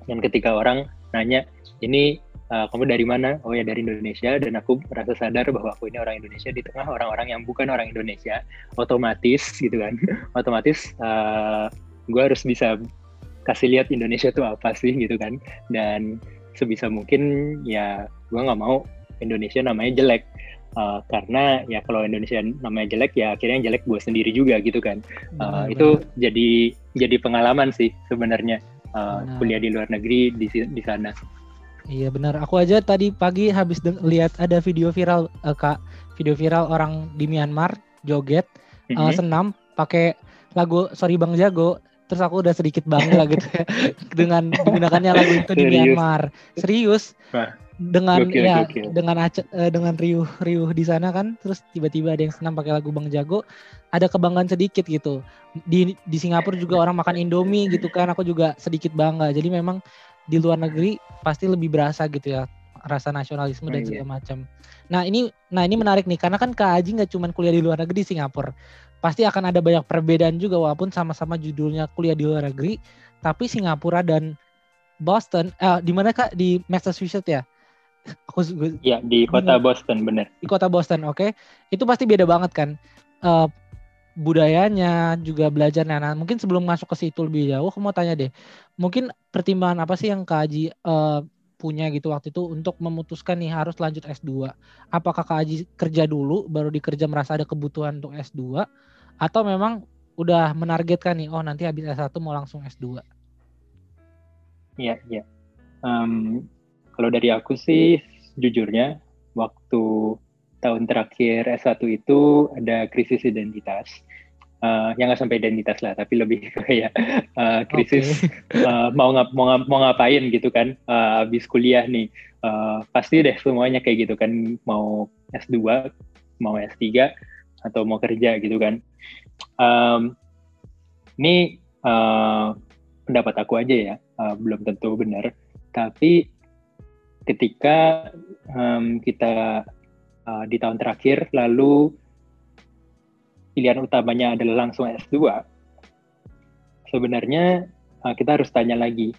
dan ketika orang nanya ini uh, kamu dari mana? Oh ya dari Indonesia. Dan aku merasa sadar bahwa aku ini orang Indonesia di tengah orang-orang yang bukan orang Indonesia, otomatis gitu kan, (laughs) otomatis uh, gue harus bisa kasih lihat Indonesia tuh apa sih gitu kan dan sebisa mungkin ya gue nggak mau Indonesia namanya jelek uh, karena ya kalau Indonesia namanya jelek ya akhirnya yang jelek gue sendiri juga gitu kan uh, benar, itu benar. jadi jadi pengalaman sih sebenarnya uh, kuliah di luar negeri di di sana Iya benar. Aku aja tadi pagi habis lihat ada video viral uh, kak, video viral orang di Myanmar joget mm -hmm. uh, senam pakai lagu Sorry Bang Jago. Terus aku udah sedikit bangga gitu ya (laughs) dengan digunakannya lagu itu di Myanmar. Serius. Nah, dengan gokil, ya gokil. dengan uh, dengan riuh riuh di sana kan terus tiba-tiba ada yang senam pakai lagu Bang Jago ada kebanggaan sedikit gitu di di Singapura juga orang makan Indomie gitu kan aku juga sedikit bangga jadi memang di luar negeri pasti lebih berasa gitu ya rasa nasionalisme oh, dan iya. segala macam. Nah ini, nah ini menarik nih karena kan Kak Aji nggak cuma kuliah di luar negeri di Singapura, pasti akan ada banyak perbedaan juga walaupun sama-sama judulnya kuliah di luar negeri, tapi Singapura dan Boston, eh, di mana Kak di Massachusetts ya? (laughs) Aku ya di kota Boston bener. Di kota Boston, oke. Okay? Itu pasti beda banget kan. Uh, budayanya juga belajarnya. Nah, mungkin sebelum masuk ke situ lebih jauh, aku mau tanya deh. Mungkin pertimbangan apa sih yang Kak Aji uh, punya gitu waktu itu untuk memutuskan nih harus lanjut S2? Apakah Kak Aji kerja dulu baru dikerja merasa ada kebutuhan untuk S2 atau memang udah menargetkan nih oh nanti habis S1 mau langsung S2? Iya, iya. Um, kalau dari aku sih jujurnya waktu tahun terakhir S1 itu ada krisis identitas. Uh, yang nggak sampai identitas lah, tapi lebih (laughs) kayak uh, krisis okay. (laughs) uh, mau ngap mau, ngap mau ngapain gitu kan, uh, habis kuliah nih, uh, pasti deh semuanya kayak gitu kan, mau S2, mau S3 atau mau kerja gitu kan. Um, ini uh, pendapat aku aja ya, uh, belum tentu benar, tapi ketika um, kita uh, di tahun terakhir, lalu pilihan utamanya adalah langsung S2, sebenarnya uh, kita harus tanya lagi,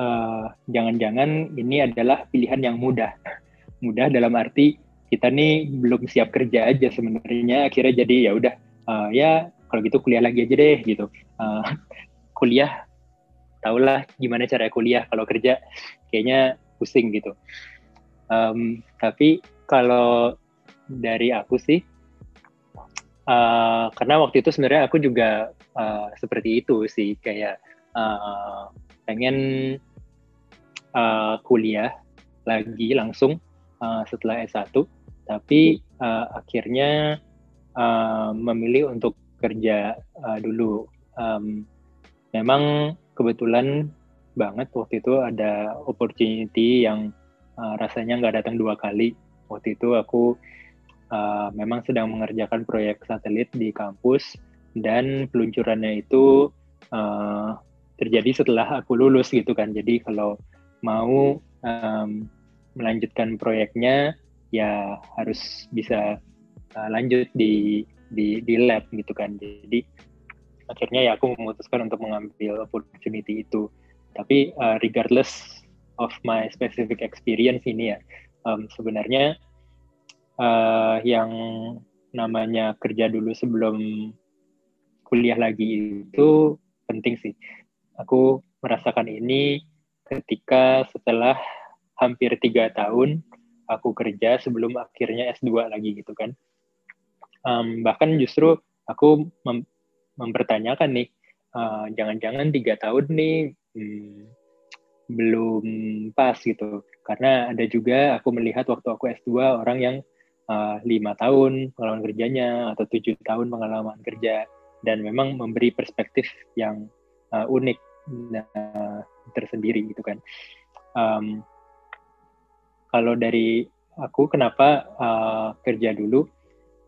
uh, jangan-jangan ini adalah pilihan yang mudah. (laughs) mudah dalam arti kita nih belum siap kerja aja sebenarnya, akhirnya jadi ya udah, uh, ya kalau gitu kuliah lagi aja deh gitu. Uh, (laughs) kuliah, tahulah gimana cara kuliah, kalau kerja kayaknya pusing gitu. Um, tapi kalau dari aku sih, uh, karena waktu itu sebenarnya aku juga uh, seperti itu sih, kayak uh, pengen uh, kuliah lagi langsung uh, setelah S1, tapi uh, akhirnya uh, memilih untuk kerja uh, dulu. Um, memang kebetulan banget waktu itu ada opportunity yang uh, rasanya nggak datang dua kali. Waktu itu aku uh, memang sedang mengerjakan proyek satelit di kampus dan peluncurannya itu uh, terjadi setelah aku lulus gitu kan. Jadi kalau mau um, melanjutkan proyeknya ya harus bisa uh, lanjut di di di lab gitu kan. Jadi akhirnya ya aku memutuskan untuk mengambil opportunity itu. Tapi uh, regardless of my specific experience ini ya um, sebenarnya uh, yang namanya kerja dulu sebelum kuliah lagi itu penting sih. Aku merasakan ini ketika setelah hampir tiga tahun aku kerja sebelum akhirnya S2 lagi gitu kan. Um, bahkan justru aku mem mempertanyakan nih uh, jangan-jangan tiga tahun nih hmm, belum pas gitu. Karena ada juga aku melihat waktu aku S2 orang yang uh, lima tahun pengalaman kerjanya atau tujuh tahun pengalaman kerja dan memang memberi perspektif yang uh, unik uh, tersendiri gitu kan. Um, kalau dari aku kenapa uh, kerja dulu?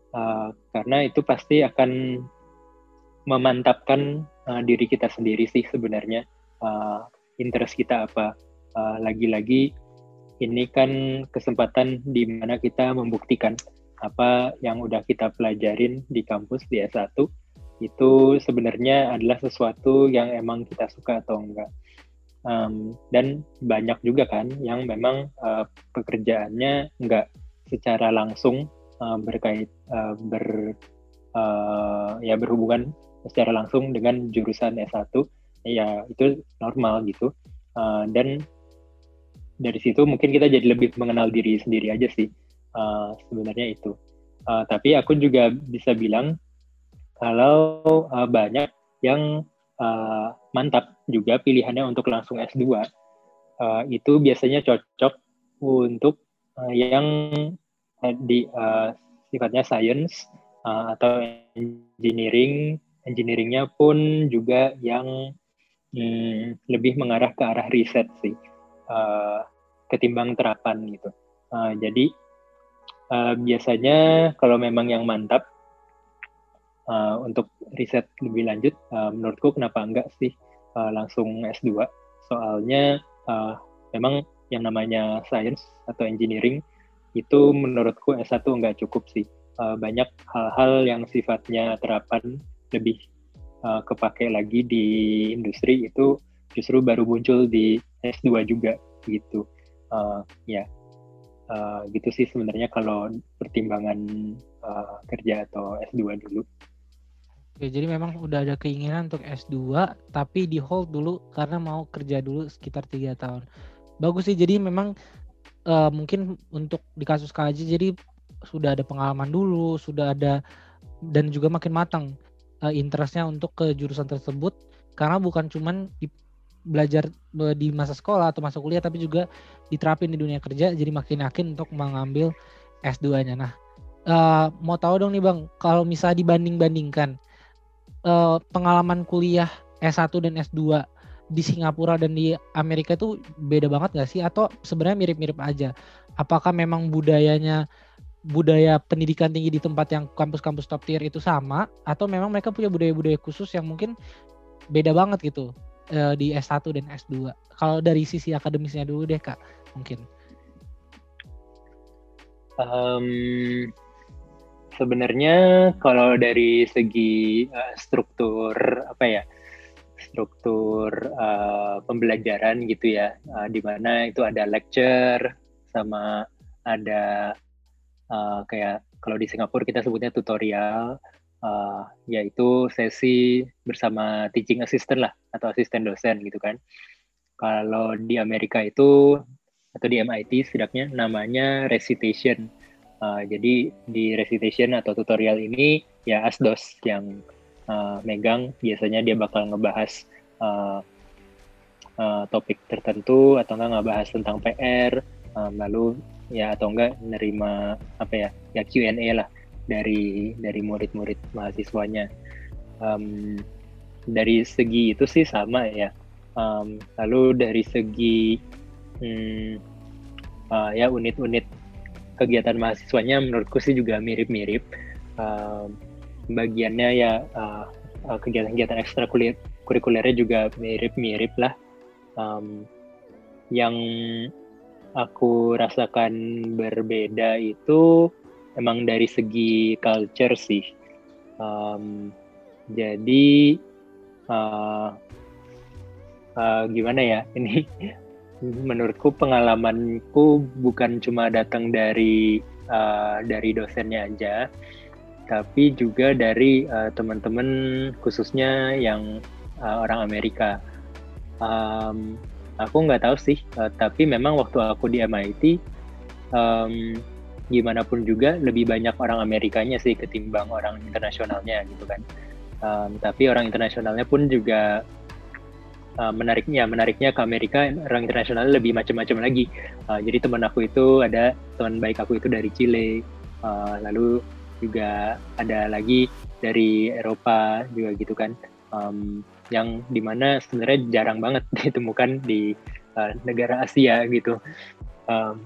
Uh, karena itu pasti akan memantapkan uh, diri kita sendiri sih sebenarnya. Uh, interest kita apa. Uh, lagi-lagi ini kan kesempatan di mana kita membuktikan apa yang udah kita pelajarin di kampus di S1 itu sebenarnya adalah sesuatu yang emang kita suka atau enggak. Um, dan banyak juga kan yang memang uh, pekerjaannya enggak secara langsung uh, berkait uh, ber uh, ya berhubungan secara langsung dengan jurusan S1 ya itu normal gitu. Uh, dan dari situ mungkin kita jadi lebih mengenal diri sendiri aja sih uh, sebenarnya itu. Uh, tapi aku juga bisa bilang kalau uh, banyak yang uh, mantap juga pilihannya untuk langsung S2 uh, itu biasanya cocok untuk uh, yang di uh, sifatnya science uh, atau engineering. Engineeringnya pun juga yang hmm, lebih mengarah ke arah riset sih uh, ketimbang terapan gitu uh, jadi uh, biasanya kalau memang yang mantap uh, untuk riset lebih lanjut uh, menurutku kenapa enggak sih uh, langsung S2 soalnya uh, memang yang namanya science atau engineering itu menurutku S1 nggak cukup sih. Uh, banyak hal-hal yang sifatnya terapan lebih uh, kepake lagi di industri itu justru baru muncul di S2 juga gitu. Uh, ya, uh, gitu sih sebenarnya kalau pertimbangan uh, kerja atau S2 dulu. Oke, jadi memang udah ada keinginan untuk S2, tapi di hold dulu karena mau kerja dulu sekitar tiga tahun. Bagus sih, jadi memang uh, mungkin untuk di kasus KJ jadi sudah ada pengalaman dulu, sudah ada dan juga makin matang uh, interestnya untuk ke jurusan tersebut karena bukan cuman belajar di masa sekolah atau masa kuliah tapi juga diterapin di dunia kerja jadi makin yakin untuk mengambil S2-nya. Nah, uh, mau tahu dong nih Bang, kalau misalnya dibanding-bandingkan uh, pengalaman kuliah S1 dan S2 di Singapura dan di Amerika itu beda banget gak sih atau sebenarnya mirip-mirip aja? Apakah memang budayanya budaya pendidikan tinggi di tempat yang kampus-kampus top tier itu sama atau memang mereka punya budaya-budaya khusus yang mungkin beda banget gitu uh, di S1 dan S2. Kalau dari sisi akademisnya dulu deh Kak, mungkin. Um, sebenarnya kalau dari segi uh, struktur apa ya? struktur uh, pembelajaran gitu ya, uh, di mana itu ada lecture sama ada uh, kayak kalau di Singapura kita sebutnya tutorial, uh, yaitu sesi bersama teaching assistant lah atau asisten dosen gitu kan. Kalau di Amerika itu atau di MIT setidaknya namanya recitation. Uh, jadi di recitation atau tutorial ini ya asdos yang uh, megang biasanya dia bakal ngebahas uh, uh, topik tertentu atau enggak ngebahas tentang PR um, lalu ya atau enggak menerima apa ya ya Q&A lah dari dari murid-murid mahasiswanya. Um, dari segi itu sih sama ya. Um, lalu dari segi hmm, uh, ya unit-unit kegiatan mahasiswanya menurutku sih juga mirip-mirip. Um, bagiannya ya uh, kegiatan-kegiatan ekstrakurikulernya juga mirip-mirip lah. Um, yang aku rasakan berbeda itu emang dari segi culture sih. Um, jadi uh, uh, gimana ya (laughs) ini menurutku pengalamanku bukan cuma datang dari uh, dari dosennya aja tapi juga dari uh, teman-teman khususnya yang uh, orang Amerika. Um, aku nggak tahu sih, uh, tapi memang waktu aku di MIT, um, gimana pun juga lebih banyak orang Amerikanya sih ketimbang orang internasionalnya gitu kan. Um, tapi orang internasionalnya pun juga uh, menariknya, menariknya ke Amerika orang internasional lebih macam-macam lagi. Uh, jadi teman aku itu ada teman baik aku itu dari Chile, uh, lalu juga ada lagi dari Eropa juga gitu kan um, yang di mana sebenarnya jarang banget (laughs) ditemukan di uh, negara Asia gitu um,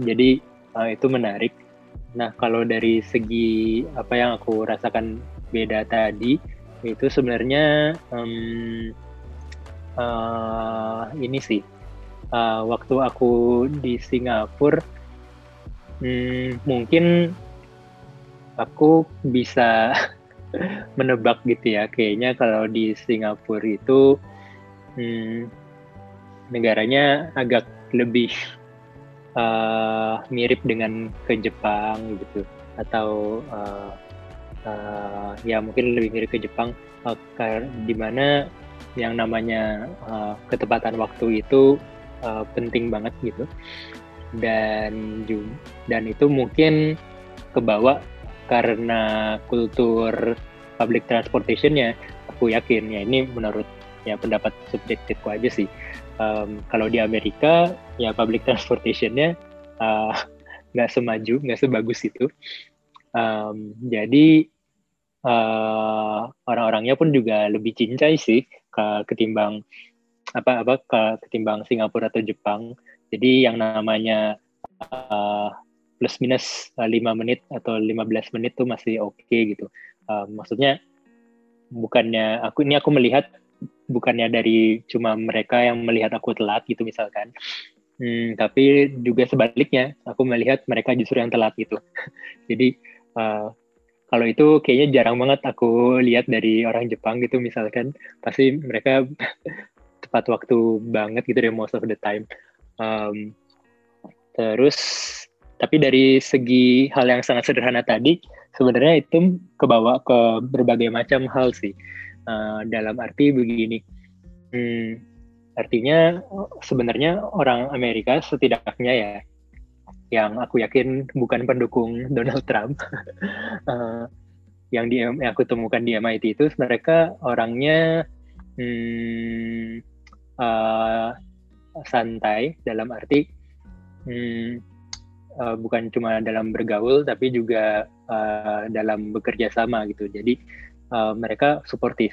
jadi uh, itu menarik. Nah kalau dari segi apa yang aku rasakan beda tadi itu sebenarnya um, uh, ini sih. Uh, waktu aku di Singapura hmm, mungkin aku bisa (laughs) menebak gitu ya. Kayaknya kalau di Singapura itu hmm, negaranya agak lebih uh, mirip dengan ke Jepang gitu. Atau uh, uh, ya mungkin lebih mirip ke Jepang. Uh, di mana yang namanya uh, ketepatan waktu itu uh, penting banget gitu. Dan dan itu mungkin kebawa karena kultur public transportation ya aku yakin. Ya ini menurut ya pendapat subjektifku aja sih um, kalau di Amerika ya public transportationnya uh, (laughs) nggak semaju nggak sebagus itu. Um, jadi uh, orang-orangnya pun juga lebih cincai sih ke ketimbang apa apa ke ketimbang Singapura atau Jepang. Jadi yang namanya uh, plus minus uh, 5 menit atau 15 menit tuh masih oke okay, gitu. Uh, maksudnya bukannya aku ini aku melihat bukannya dari cuma mereka yang melihat aku telat gitu misalkan Hmm, tapi juga sebaliknya, aku melihat mereka justru yang telat gitu. (laughs) Jadi uh, kalau itu kayaknya jarang banget aku lihat dari orang Jepang gitu misalkan, pasti mereka (laughs) tepat waktu banget gitu deh most of the time. Um, terus, tapi dari segi hal yang sangat sederhana tadi, sebenarnya itu kebawa ke berbagai macam hal sih. Uh, dalam arti begini, hmm, Artinya sebenarnya orang Amerika setidaknya ya yang aku yakin bukan pendukung Donald Trump uh, (laughs) yang di yang aku temukan di MIT itu mereka orangnya hmm, uh, santai dalam arti hmm, uh, bukan cuma dalam bergaul tapi juga uh, dalam bekerja sama gitu. Jadi uh, mereka suportif.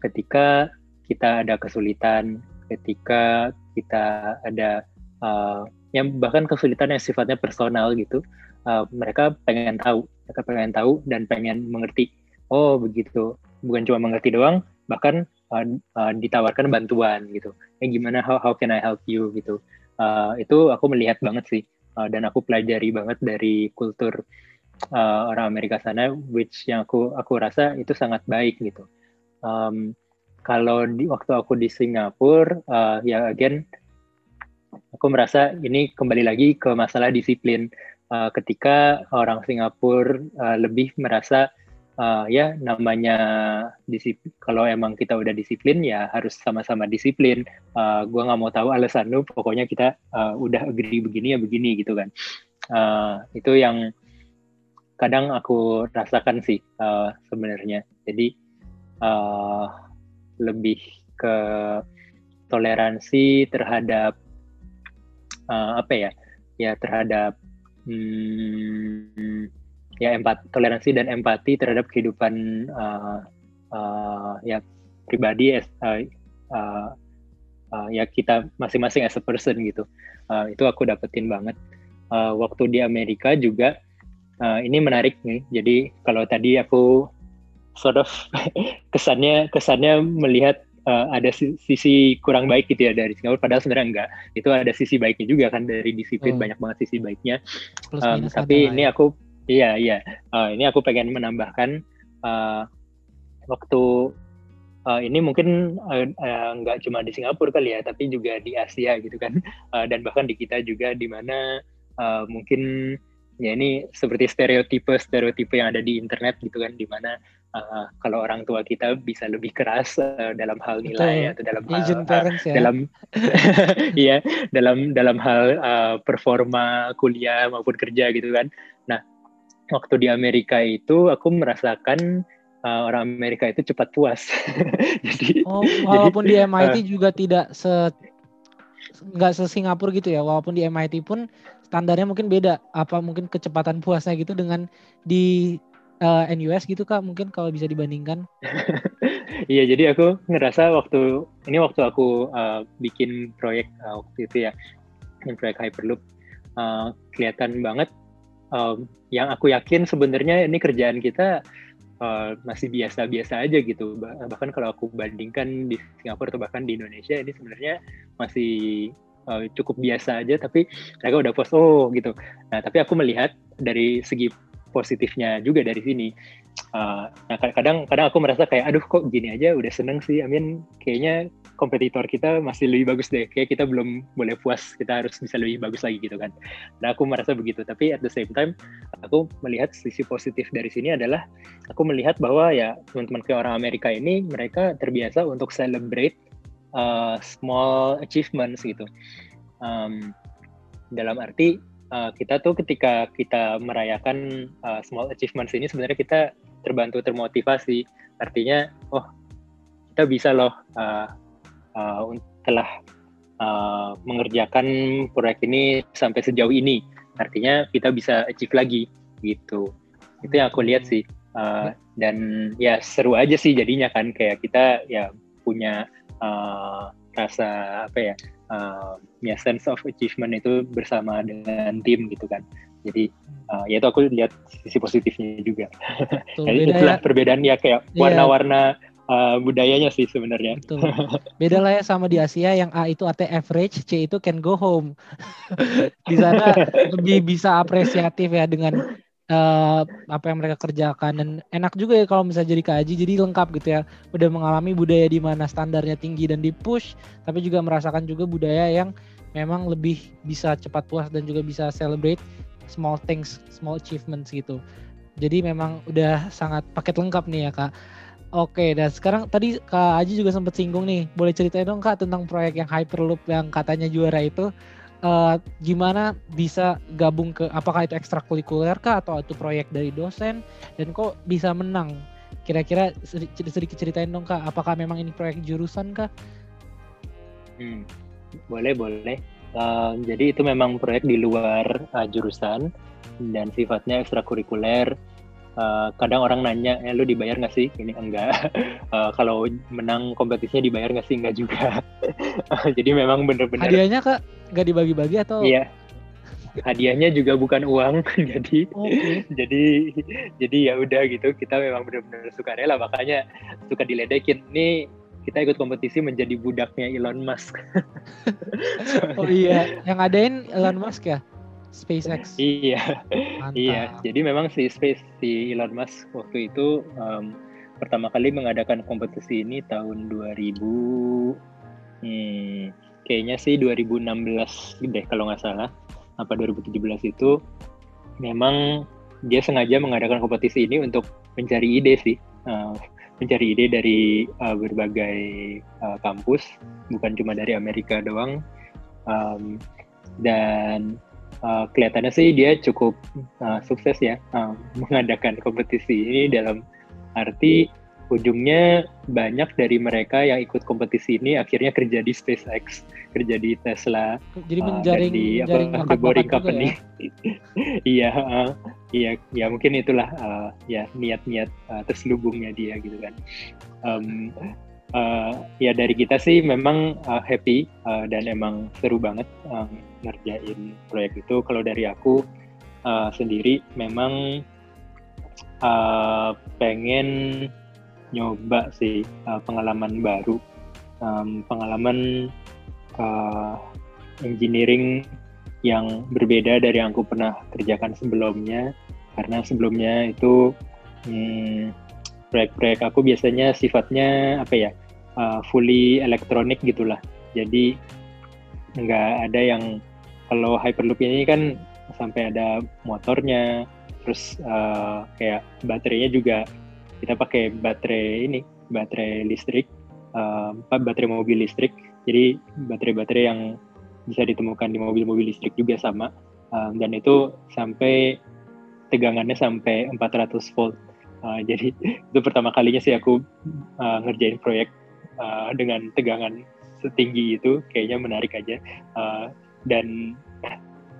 Ketika kita ada kesulitan ketika kita ada uh, yang bahkan kesulitan yang sifatnya personal gitu uh, mereka pengen tahu mereka pengen tahu dan pengen mengerti. Oh begitu. Bukan cuma mengerti doang bahkan uh, uh, ditawarkan bantuan gitu. Ya gimana? How how can I help you gitu. Uh, itu aku melihat banget sih. Uh, dan aku pelajari banget dari kultur uh, orang Amerika sana which yang aku aku rasa itu sangat baik gitu. Um, kalau di waktu aku di Singapura uh, ya again aku merasa ini kembali lagi ke masalah disiplin. Uh, ketika orang Singapura uh, lebih merasa uh, ya namanya disiplin kalau emang kita udah disiplin ya harus sama-sama disiplin. Uh, gue nggak mau tahu alasan lu pokoknya kita uh, udah agree begini ya begini gitu kan. Uh, itu yang kadang aku rasakan sih uh, sebenarnya. Jadi uh, lebih ke toleransi terhadap uh, apa ya? Ya terhadap hmm, ya empat toleransi dan empati terhadap kehidupan uh, uh, ya pribadi uh, uh, uh, ya kita masing-masing as a person gitu. Uh, itu aku dapetin banget. Uh, waktu di Amerika juga uh, ini menarik nih. Jadi kalau tadi aku sort of (laughs) kesannya kesannya melihat uh, ada sisi kurang baik gitu ya dari Singapura padahal sebenarnya enggak. Itu ada sisi baiknya juga kan dari disiplin hmm. banyak banget sisi baiknya. Um, tapi ini ya. aku iya iya. Uh, ini aku pengen menambahkan uh, waktu uh, ini mungkin uh, uh, nggak cuma di Singapura kali ya tapi juga di Asia gitu kan. Uh, (laughs) dan bahkan di kita juga di mana uh, mungkin ya ini seperti stereotipe stereotipe yang ada di internet gitu kan di mana uh, kalau orang tua kita bisa lebih keras uh, dalam hal nilai Betul. atau dalam Asian hal parents, uh, ya. dalam (laughs) iya dalam dalam hal uh, performa kuliah maupun kerja gitu kan. Nah, waktu di Amerika itu aku merasakan uh, orang Amerika itu cepat puas. (laughs) jadi oh, walaupun jadi, di MIT uh, juga tidak se nggak se Singapura gitu ya. Walaupun di MIT pun standarnya mungkin beda. Apa mungkin kecepatan puasnya gitu dengan di uh, eh, NUS gitu kak mungkin kalau bisa dibandingkan (laughs) iya jadi aku ngerasa waktu ini waktu aku uh, bikin proyek uh, waktu itu ya yang proyek Hyperloop uh, kelihatan banget um, yang aku yakin sebenarnya ini kerjaan kita uh, masih biasa-biasa aja gitu bahkan kalau aku bandingkan di Singapura atau bahkan di Indonesia ini sebenarnya masih uh, cukup biasa aja tapi mereka udah post oh gitu nah tapi aku melihat dari segi positifnya juga dari sini. Uh, nah kadang kadang aku merasa kayak aduh kok gini aja udah seneng sih. I mean kayaknya kompetitor kita masih lebih bagus deh. Kayak kita belum boleh puas. Kita harus bisa lebih bagus lagi gitu kan. Nah aku merasa begitu. Tapi at the same time aku melihat sisi positif dari sini adalah aku melihat bahwa ya teman-teman ke orang Amerika ini mereka terbiasa untuk celebrate uh, small achievements gitu. Um, dalam arti uh, kita tuh ketika kita merayakan uh, small achievements ini sebenarnya kita terbantu termotivasi. Artinya oh kita bisa loh uh, uh, telah uh, mengerjakan proyek ini sampai sejauh ini. Artinya kita bisa achieve lagi gitu. Itu yang aku lihat sih uh, dan ya seru aja sih jadinya kan. Kayak kita ya punya uh, rasa apa ya uh, ya sense of achievement itu bersama dengan tim gitu kan jadi uh, ya itu aku lihat sisi positifnya juga jadi itulah ya. perbedaan ya kayak iya. warna-warna uh, budayanya sih sebenarnya. Betul. Beda lah ya sama di Asia yang A itu AT average, C itu can go home. (laughs) di sana lebih bisa apresiatif ya dengan uh, apa yang mereka kerjakan dan enak juga ya kalau misalnya jadi kaji jadi lengkap gitu ya. Udah mengalami budaya di mana standarnya tinggi dan di push, tapi juga merasakan juga budaya yang memang lebih bisa cepat puas dan juga bisa celebrate small things, small achievements gitu. Jadi memang udah sangat paket lengkap nih ya kak. Oke, dan sekarang tadi Kak Aji juga sempat singgung nih. Boleh ceritain dong Kak tentang proyek yang Hyperloop yang katanya juara itu. Uh, gimana bisa gabung ke apakah itu ekstrakurikuler kah atau itu proyek dari dosen dan kok bisa menang? Kira-kira sedikit, sedikit ceritain dong Kak, apakah memang ini proyek jurusan kah? Hmm, boleh, boleh. Uh, jadi itu memang proyek di luar uh, jurusan dan sifatnya ekstrakurikuler Uh, kadang orang nanya, ya lu dibayar nggak sih? Ini enggak. Uh, (laughs) kalau menang kompetisinya dibayar nggak sih? Enggak juga. (laughs) Jadi memang bener-bener. Hadiahnya kak nggak dibagi-bagi atau? Iya. Hadiahnya juga bukan uang, (laughs) jadi okay. jadi jadi ya udah gitu. Kita memang benar-benar suka rela, makanya suka diledekin. Nih kita ikut kompetisi menjadi budaknya Elon Musk. (laughs) oh iya, yang adain Elon Musk ya? SpaceX. Iya, iya. Jadi memang si Space si Elon Musk waktu itu um, pertama kali mengadakan kompetisi ini tahun 2000, hmm, kayaknya sih 2016 deh kalau nggak salah, apa 2017 itu memang dia sengaja mengadakan kompetisi ini untuk mencari ide sih, uh, mencari ide dari uh, berbagai uh, kampus, bukan cuma dari Amerika doang. Um, dan uh, kelihatannya sih dia cukup uh, sukses ya uh, mengadakan kompetisi ini dalam arti ujungnya banyak dari mereka yang ikut kompetisi ini akhirnya kerja di SpaceX, kerja di Tesla, jadi menjaring, uh, di apa the Boring Company. (laughs) iya, iya, ya mungkin itulah uh, ya niat-niat uh, terselubungnya dia gitu kan. Um, uh, ya dari kita sih memang uh, happy uh, dan emang seru banget um, ngerjain proyek itu kalau dari aku uh, sendiri memang uh, pengen nyoba sih uh, pengalaman baru. Um, pengalaman uh, engineering yang berbeda dari yang aku pernah kerjakan sebelumnya. Karena sebelumnya itu hmm, proyek-proyek aku biasanya sifatnya apa ya uh, fully elektronik gitulah. Jadi nggak ada yang kalau Hyperloop ini kan sampai ada motornya, terus uh, kayak baterainya juga kita pakai baterai ini, baterai listrik, uh, baterai mobil listrik. Jadi baterai-baterai yang bisa ditemukan di mobil-mobil listrik juga sama, um, dan itu sampai tegangannya sampai 400 volt. Uh, jadi (laughs) itu pertama kalinya sih aku uh, ngerjain proyek uh, dengan tegangan setinggi itu, kayaknya menarik aja. Uh, dan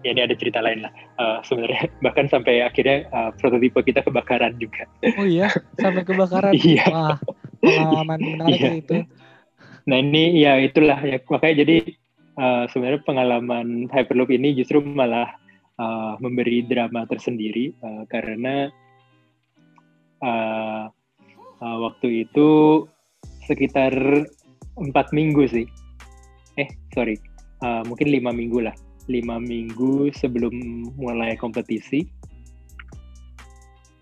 ya ini ada cerita lain lah. Uh, sebenarnya (laughs) bahkan sampai akhirnya uh, prototipe kita kebakaran juga. Oh iya? Sampai kebakaran? (laughs) Iya. Wah pengalaman (laughs) menarik iya. itu. Nah ini ya itulah. Ya makanya jadi uh, sebenarnya pengalaman hyperloop ini justru malah uh, memberi drama tersendiri uh, karena uh, uh, waktu itu sekitar empat minggu sih. Eh sorry. Uh, mungkin lima minggu lah lima minggu sebelum mulai kompetisi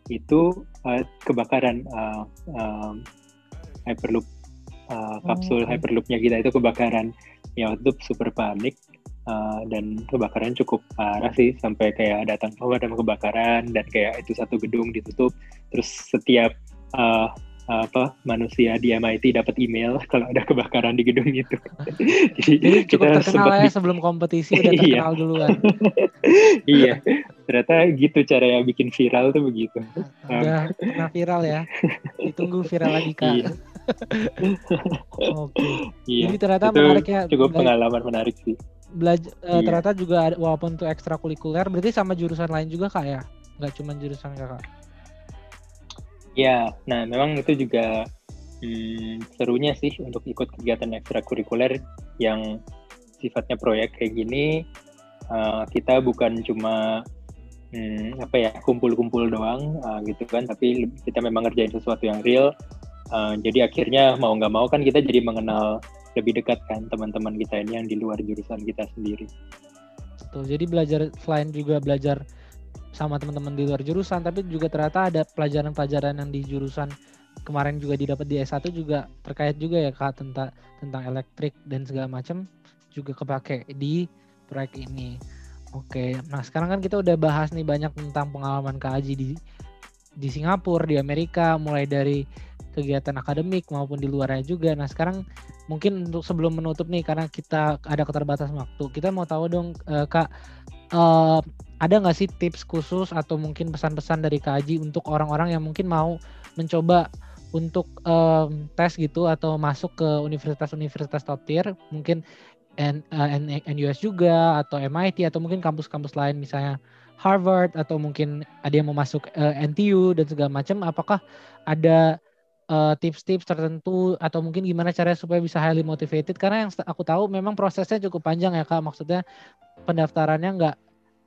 itu uh, kebakaran uh, uh, hyperloop uh, kapsul oh, hyperloopnya kita itu kebakaran. Ya waktu itu super panik uh, dan kebakaran cukup parah sih sampai kayak datang pemadam kebakaran dan kayak itu satu gedung ditutup. Terus setiap uh, apa manusia di MIT dapat email (laughs) kalau ada kebakaran di gedung itu. (laughs) Jadi, cukup terkenal ya sebelum kompetisi udah (laughs) iya. terkenal iya. duluan. iya, ternyata gitu cara yang bikin viral tuh begitu. Udah pernah viral ya. Ditunggu viral lagi kak. Iya. Oke. Iya, Jadi ternyata itu menarik ya. Cukup pengalaman menarik sih. Belajar uh, iya. ternyata juga ada, walaupun itu ekstrakurikuler, berarti sama jurusan lain juga kak ya? Nggak cuma jurusan kakak? Ya, nah memang itu juga hmm, serunya sih untuk ikut kegiatan ekstrakurikuler yang sifatnya proyek kayak gini. Uh, kita bukan cuma hmm, apa ya kumpul-kumpul doang uh, gitu kan, tapi kita memang ngerjain sesuatu yang real Uh, jadi akhirnya mau nggak mau kan kita jadi mengenal lebih dekat kan teman-teman kita ini yang di luar jurusan kita sendiri. Betul. Jadi belajar selain juga belajar sama teman-teman di luar jurusan, tapi juga ternyata ada pelajaran-pelajaran yang di jurusan kemarin juga didapat di S1 juga terkait juga ya Kak tentang tentang elektrik dan segala macam juga kepake di proyek ini. Oke, nah sekarang kan kita udah bahas nih banyak tentang pengalaman Kak Aji di di Singapura, di Amerika, mulai dari kegiatan akademik maupun di luarnya juga. Nah sekarang mungkin untuk sebelum menutup nih karena kita ada keterbatasan waktu, kita mau tahu dong uh, kak uh, ada nggak sih tips khusus atau mungkin pesan-pesan dari Kak Aji untuk orang-orang yang mungkin mau mencoba untuk um, tes gitu atau masuk ke universitas-universitas top tier? Mungkin N, uh, NUS juga atau MIT atau mungkin kampus-kampus lain misalnya Harvard atau mungkin ada yang mau masuk uh, NTU dan segala macam. Apakah ada uh, tips-tips tertentu atau mungkin gimana caranya supaya bisa highly motivated. Karena yang aku tahu memang prosesnya cukup panjang ya kak. Maksudnya pendaftarannya nggak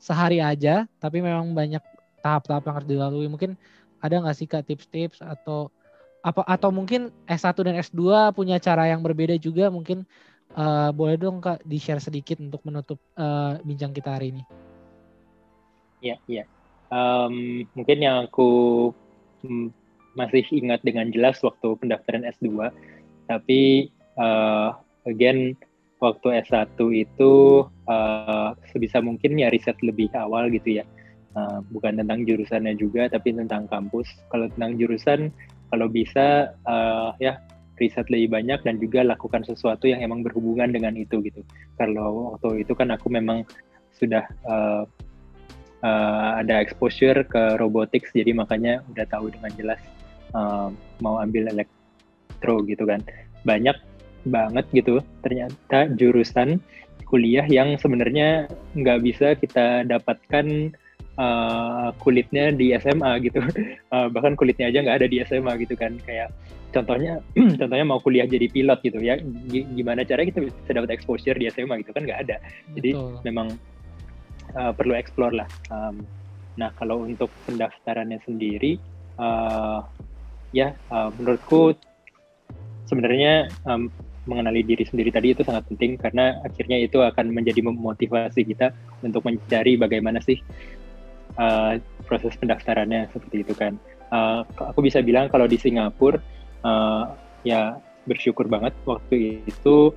sehari aja tapi memang banyak tahap-tahap yang harus dilalui. Mungkin ada nggak sih kak tips-tips atau apa atau mungkin S1 dan S2 punya cara yang berbeda juga mungkin uh, boleh dong kak di share sedikit untuk menutup uh, bincang kita hari ini. Iya iya. Um, mungkin yang aku hmm, masih ingat dengan jelas waktu pendaftaran S2. Tapi uh, again waktu S1 itu uh, sebisa mungkin ya riset lebih awal gitu ya. Uh, bukan tentang jurusannya juga tapi tentang kampus. Kalau tentang jurusan kalau bisa uh, ya riset lebih banyak dan juga lakukan sesuatu yang emang berhubungan dengan itu gitu. Kalau waktu itu kan aku memang sudah uh, uh, ada exposure ke robotics jadi makanya udah tahu dengan jelas uh, mau ambil elektro gitu kan. Banyak banget gitu. Ternyata jurusan kuliah yang sebenarnya nggak bisa kita dapatkan uh, kulitnya di SMA gitu. Uh, (laughs) bahkan kulitnya aja nggak ada di SMA gitu kan. Kayak contohnya (clears throat) contohnya mau kuliah jadi pilot gitu ya. Gimana cara kita bisa dapat exposure di SMA gitu kan nggak ada. Jadi Betul. memang uh, perlu explore lah. Um, nah kalau untuk pendaftarannya sendiri uh, ya uh, menurutku sebenarnya um, mengenali diri sendiri tadi itu sangat penting karena akhirnya itu akan menjadi memotivasi kita untuk mencari bagaimana sih uh, proses pendaftarannya seperti itu kan. Uh, aku bisa bilang kalau di Singapura uh, ya bersyukur banget waktu itu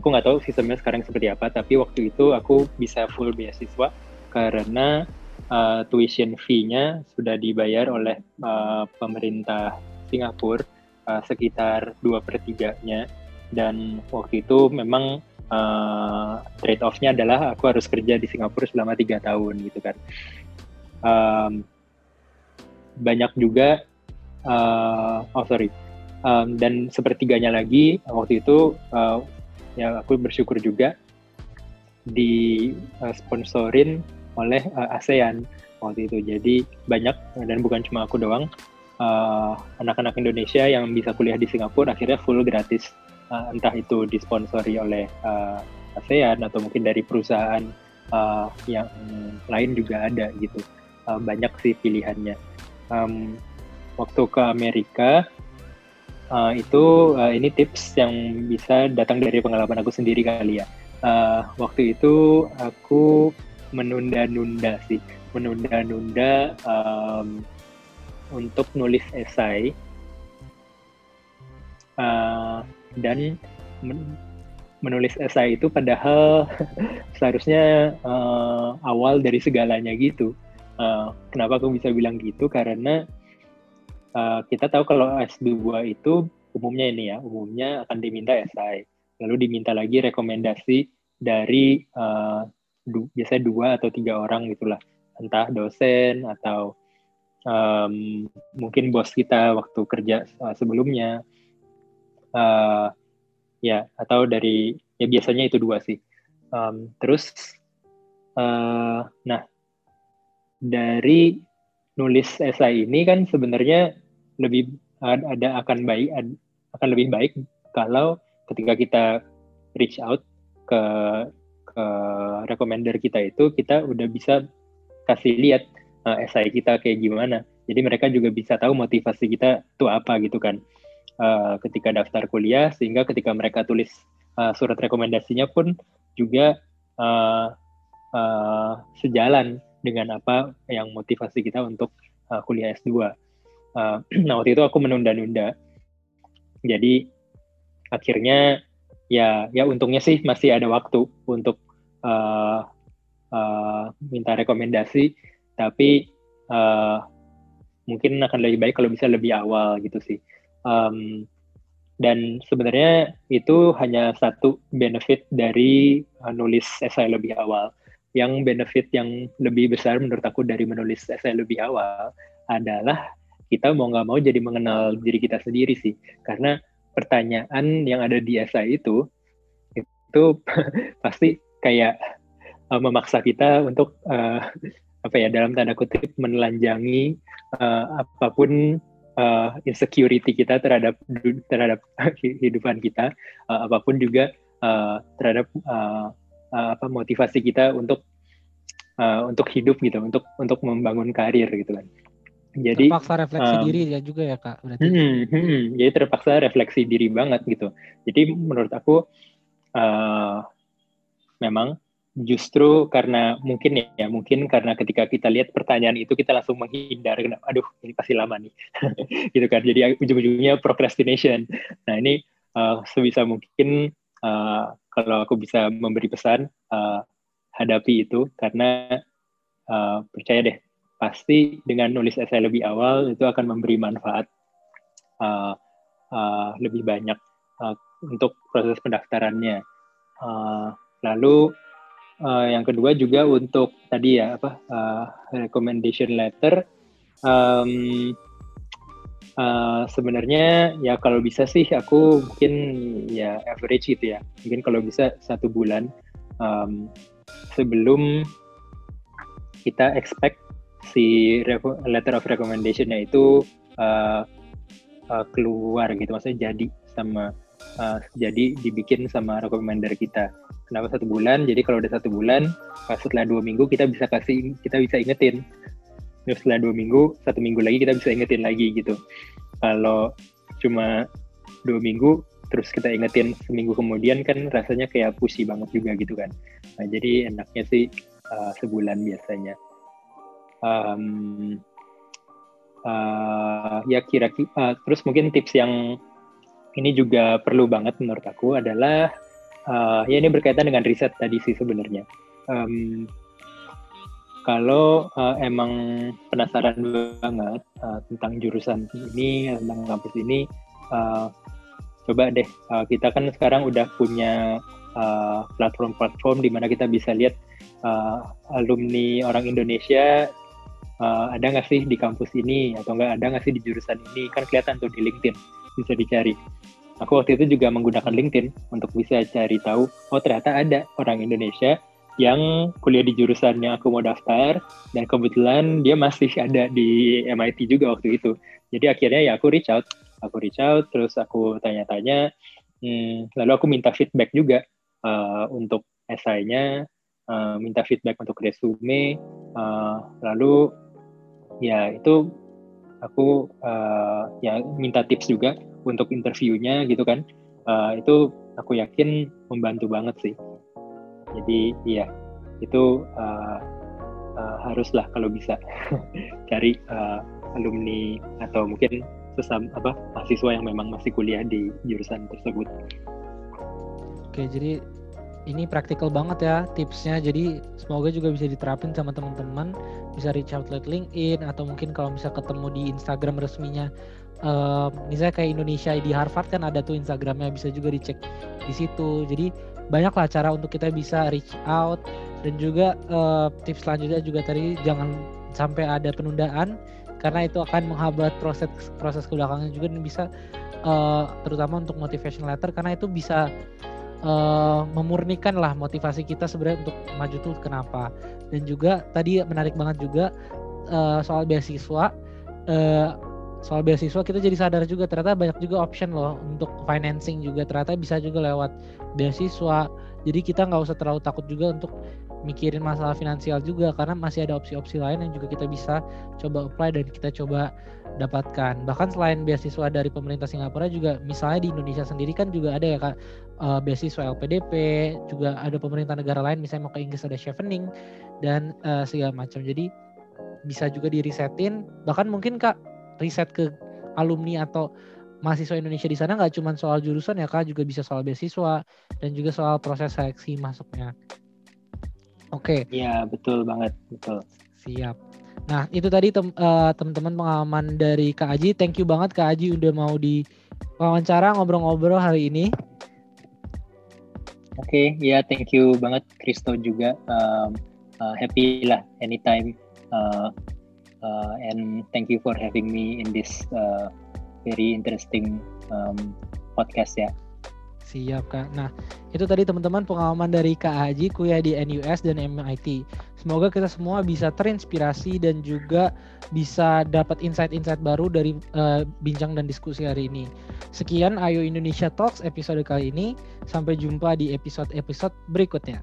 aku nggak tahu sistemnya sekarang seperti apa tapi waktu itu aku bisa full beasiswa karena uh, tuition fee-nya sudah dibayar oleh uh, pemerintah Singapura uh, sekitar dua per tiganya. Dan waktu itu memang uh, trade off-nya adalah aku harus kerja di Singapura selama tiga tahun gitu kan. Um, banyak juga uh, oh sorry. Um, dan sepertiganya lagi waktu itu uh, ya aku bersyukur juga di uh, sponsorin oleh uh, ASEAN waktu itu. Jadi banyak dan bukan cuma aku doang uh, anak-anak uh, Indonesia yang bisa kuliah di Singapura akhirnya full gratis uh, entah itu disponsori oleh uh, ASEAN atau mungkin dari perusahaan uh, yang lain juga ada gitu. Uh, banyak sih pilihannya. Um, waktu ke Amerika uh, itu uh, ini tips yang bisa datang dari pengalaman aku sendiri kali ya. Uh, waktu itu aku menunda-nunda sih, menunda-nunda um, untuk nulis esai uh, dan men menulis esai itu padahal (laughs) seharusnya uh, awal dari segalanya gitu. Uh, kenapa aku bisa bilang gitu? Karena uh, kita tahu kalau S2 itu umumnya ini ya, umumnya akan diminta esai, lalu diminta lagi rekomendasi dari uh, du, biasanya dua atau tiga orang gitulah. Entah dosen atau um, mungkin bos kita waktu kerja uh, sebelumnya. Uh, ya atau dari ya biasanya itu dua sih. Um, terus uh, nah dari nulis esai ini kan sebenarnya lebih ada akan baik akan lebih baik kalau ketika kita reach out ke ke recommender kita itu kita udah bisa kasih lihat uh, esai kita kayak gimana jadi mereka juga bisa tahu motivasi kita itu apa gitu kan uh, ketika daftar kuliah sehingga ketika mereka tulis uh, surat rekomendasinya pun juga uh, uh, sejalan dengan apa yang motivasi kita untuk uh, kuliah S2. Uh, (clears throat) nah waktu itu aku menunda-nunda. Jadi akhirnya ya ya untungnya sih masih ada waktu untuk uh, uh, minta rekomendasi, tapi uh, mungkin akan lebih baik kalau bisa lebih awal gitu sih. Um, dan sebenarnya itu hanya satu benefit dari uh, nulis esai lebih awal. Yang benefit yang lebih besar menurut aku dari menulis esai lebih awal adalah kita mau nggak mau jadi mengenal diri kita sendiri sih. Karena pertanyaan yang ada di esai itu itu (laughs) pasti kayak uh, memaksa kita untuk uh, apa ya dalam tanda kutip menelanjangi uh, apa pun uh, insecurity kita terhadap terhadap (laughs) kehidupan kita uh, apa pun juga uh, terhadap uh, uh, apa motivasi kita untuk uh, untuk hidup gitu untuk untuk membangun karir gitu kan. Jadi terpaksa refleksi um, diri ya juga ya kak berarti. Hmm, hmm, jadi terpaksa refleksi diri banget gitu. Jadi menurut aku uh, memang justru karena mungkin ya, mungkin karena ketika kita lihat pertanyaan itu kita langsung menghindar aduh ini pasti lama nih. (laughs) Gitu kan. Jadi ujung-ujungnya procrastination. Nah ini uh, sebisa mungkin uh, kalau aku bisa memberi pesan uh, hadapi itu karena uh, percaya deh pasti dengan nulis esai lebih awal itu akan memberi manfaat uh, uh, lebih banyak uh, untuk proses pendaftarannya. Uh, lalu uh, yang kedua juga untuk tadi ya apa uh, recommendation letter. Um, uh, sebenarnya ya kalau bisa sih aku mungkin ya average gitu ya. Mungkin kalau bisa satu bulan um, sebelum kita expect si letter of recommendationnya itu uh, uh, keluar gitu. Maksudnya jadi sama uh, jadi dibikin sama recommender kita. Kenapa satu bulan? Jadi kalau udah satu bulan setelah dua minggu kita bisa kasih kita bisa ingetin. Terus setelah dua minggu satu minggu lagi kita bisa ingetin lagi gitu. Kalau cuma dua minggu terus kita ingetin seminggu kemudian kan rasanya kayak pusing banget juga gitu kan. Nah, jadi enaknya sih uh, sebulan biasanya. Um, uh, ya kira-kira uh, terus mungkin tips yang ini juga perlu banget menurut aku adalah uh, ya ini berkaitan dengan riset tadi sih sebenarnya. Um, kalau uh, emang penasaran banget uh, tentang jurusan ini, tentang kampus ini, uh, coba deh uh, kita kan sekarang udah punya platform-platform uh, di mana kita bisa lihat uh, alumni orang Indonesia uh, ada nggak sih di kampus ini atau nggak ada nggak sih di jurusan ini kan kelihatan tuh di LinkedIn bisa dicari. Aku waktu itu juga menggunakan LinkedIn untuk bisa cari tahu, oh ternyata ada orang Indonesia yang kuliah di jurusan yang aku mau daftar dan kebetulan dia masih ada di MIT juga waktu itu. Jadi akhirnya ya aku reach out, aku reach out, terus aku tanya-tanya, hmm, lalu aku minta feedback juga uh, untuk esainya, uh, minta feedback untuk resume, uh, lalu ya itu aku uh, ya minta tips juga untuk interviewnya gitu kan uh, itu aku yakin membantu banget sih jadi iya itu uh, uh, haruslah kalau bisa (laughs) cari uh, alumni atau mungkin sesama apa mahasiswa yang memang masih kuliah di jurusan tersebut. Oke, jadi ini praktikal banget ya tipsnya. Jadi semoga juga bisa diterapin sama teman-teman. Bisa reach out lewat LinkedIn atau mungkin kalau bisa ketemu di Instagram resminya. Uh, misalnya kayak Indonesia di Harvard kan ada tuh Instagramnya bisa juga dicek di situ. Jadi banyaklah cara untuk kita bisa reach out dan juga uh, tips selanjutnya juga tadi jangan sampai ada penundaan karena itu akan menghambat proses proses ke belakangnya juga dan bisa uh, terutama untuk motivation letter karena itu bisa uh, memurnikan lah motivasi kita sebenarnya untuk maju tuh kenapa dan juga tadi menarik banget juga uh, soal beasiswa. Uh, soal beasiswa kita jadi sadar juga ternyata banyak juga option loh untuk financing juga. Ternyata bisa juga lewat beasiswa. Jadi kita nggak usah terlalu takut juga untuk mikirin masalah finansial juga karena masih ada opsi-opsi lain yang juga kita bisa coba apply dan kita coba dapatkan. Bahkan selain beasiswa dari pemerintah Singapura juga misalnya di Indonesia sendiri kan juga ada ya kak uh, beasiswa LPDP juga ada pemerintah negara lain misalnya mau ke Inggris ada chevening dan uh, segala macam. Jadi bisa juga dirisetin bahkan mungkin kak riset ke alumni atau mahasiswa Indonesia di sana nggak cuma soal jurusan ya kak juga bisa soal beasiswa dan juga soal proses seleksi masuknya. Oke. Okay. Iya betul banget betul. Siap. Nah itu tadi tem uh, teman-teman pengalaman dari Kak Aji. Thank you banget Kak Aji udah mau di wawancara ngobrol-ngobrol hari ini. Oke, okay, ya yeah, thank you banget Kristo juga. Um, uh, happy lah anytime uh, uh, and thank you for having me in this uh, very interesting um, podcast ya. Siap Kak. Nah, itu tadi teman-teman pengalaman dari Kak Haji kuliah di NUS dan MIT. Semoga kita semua bisa terinspirasi dan juga bisa dapat insight-insight baru dari uh, bincang dan diskusi hari ini. Sekian Ayo Indonesia Talks episode kali ini. Sampai jumpa di episode-episode berikutnya.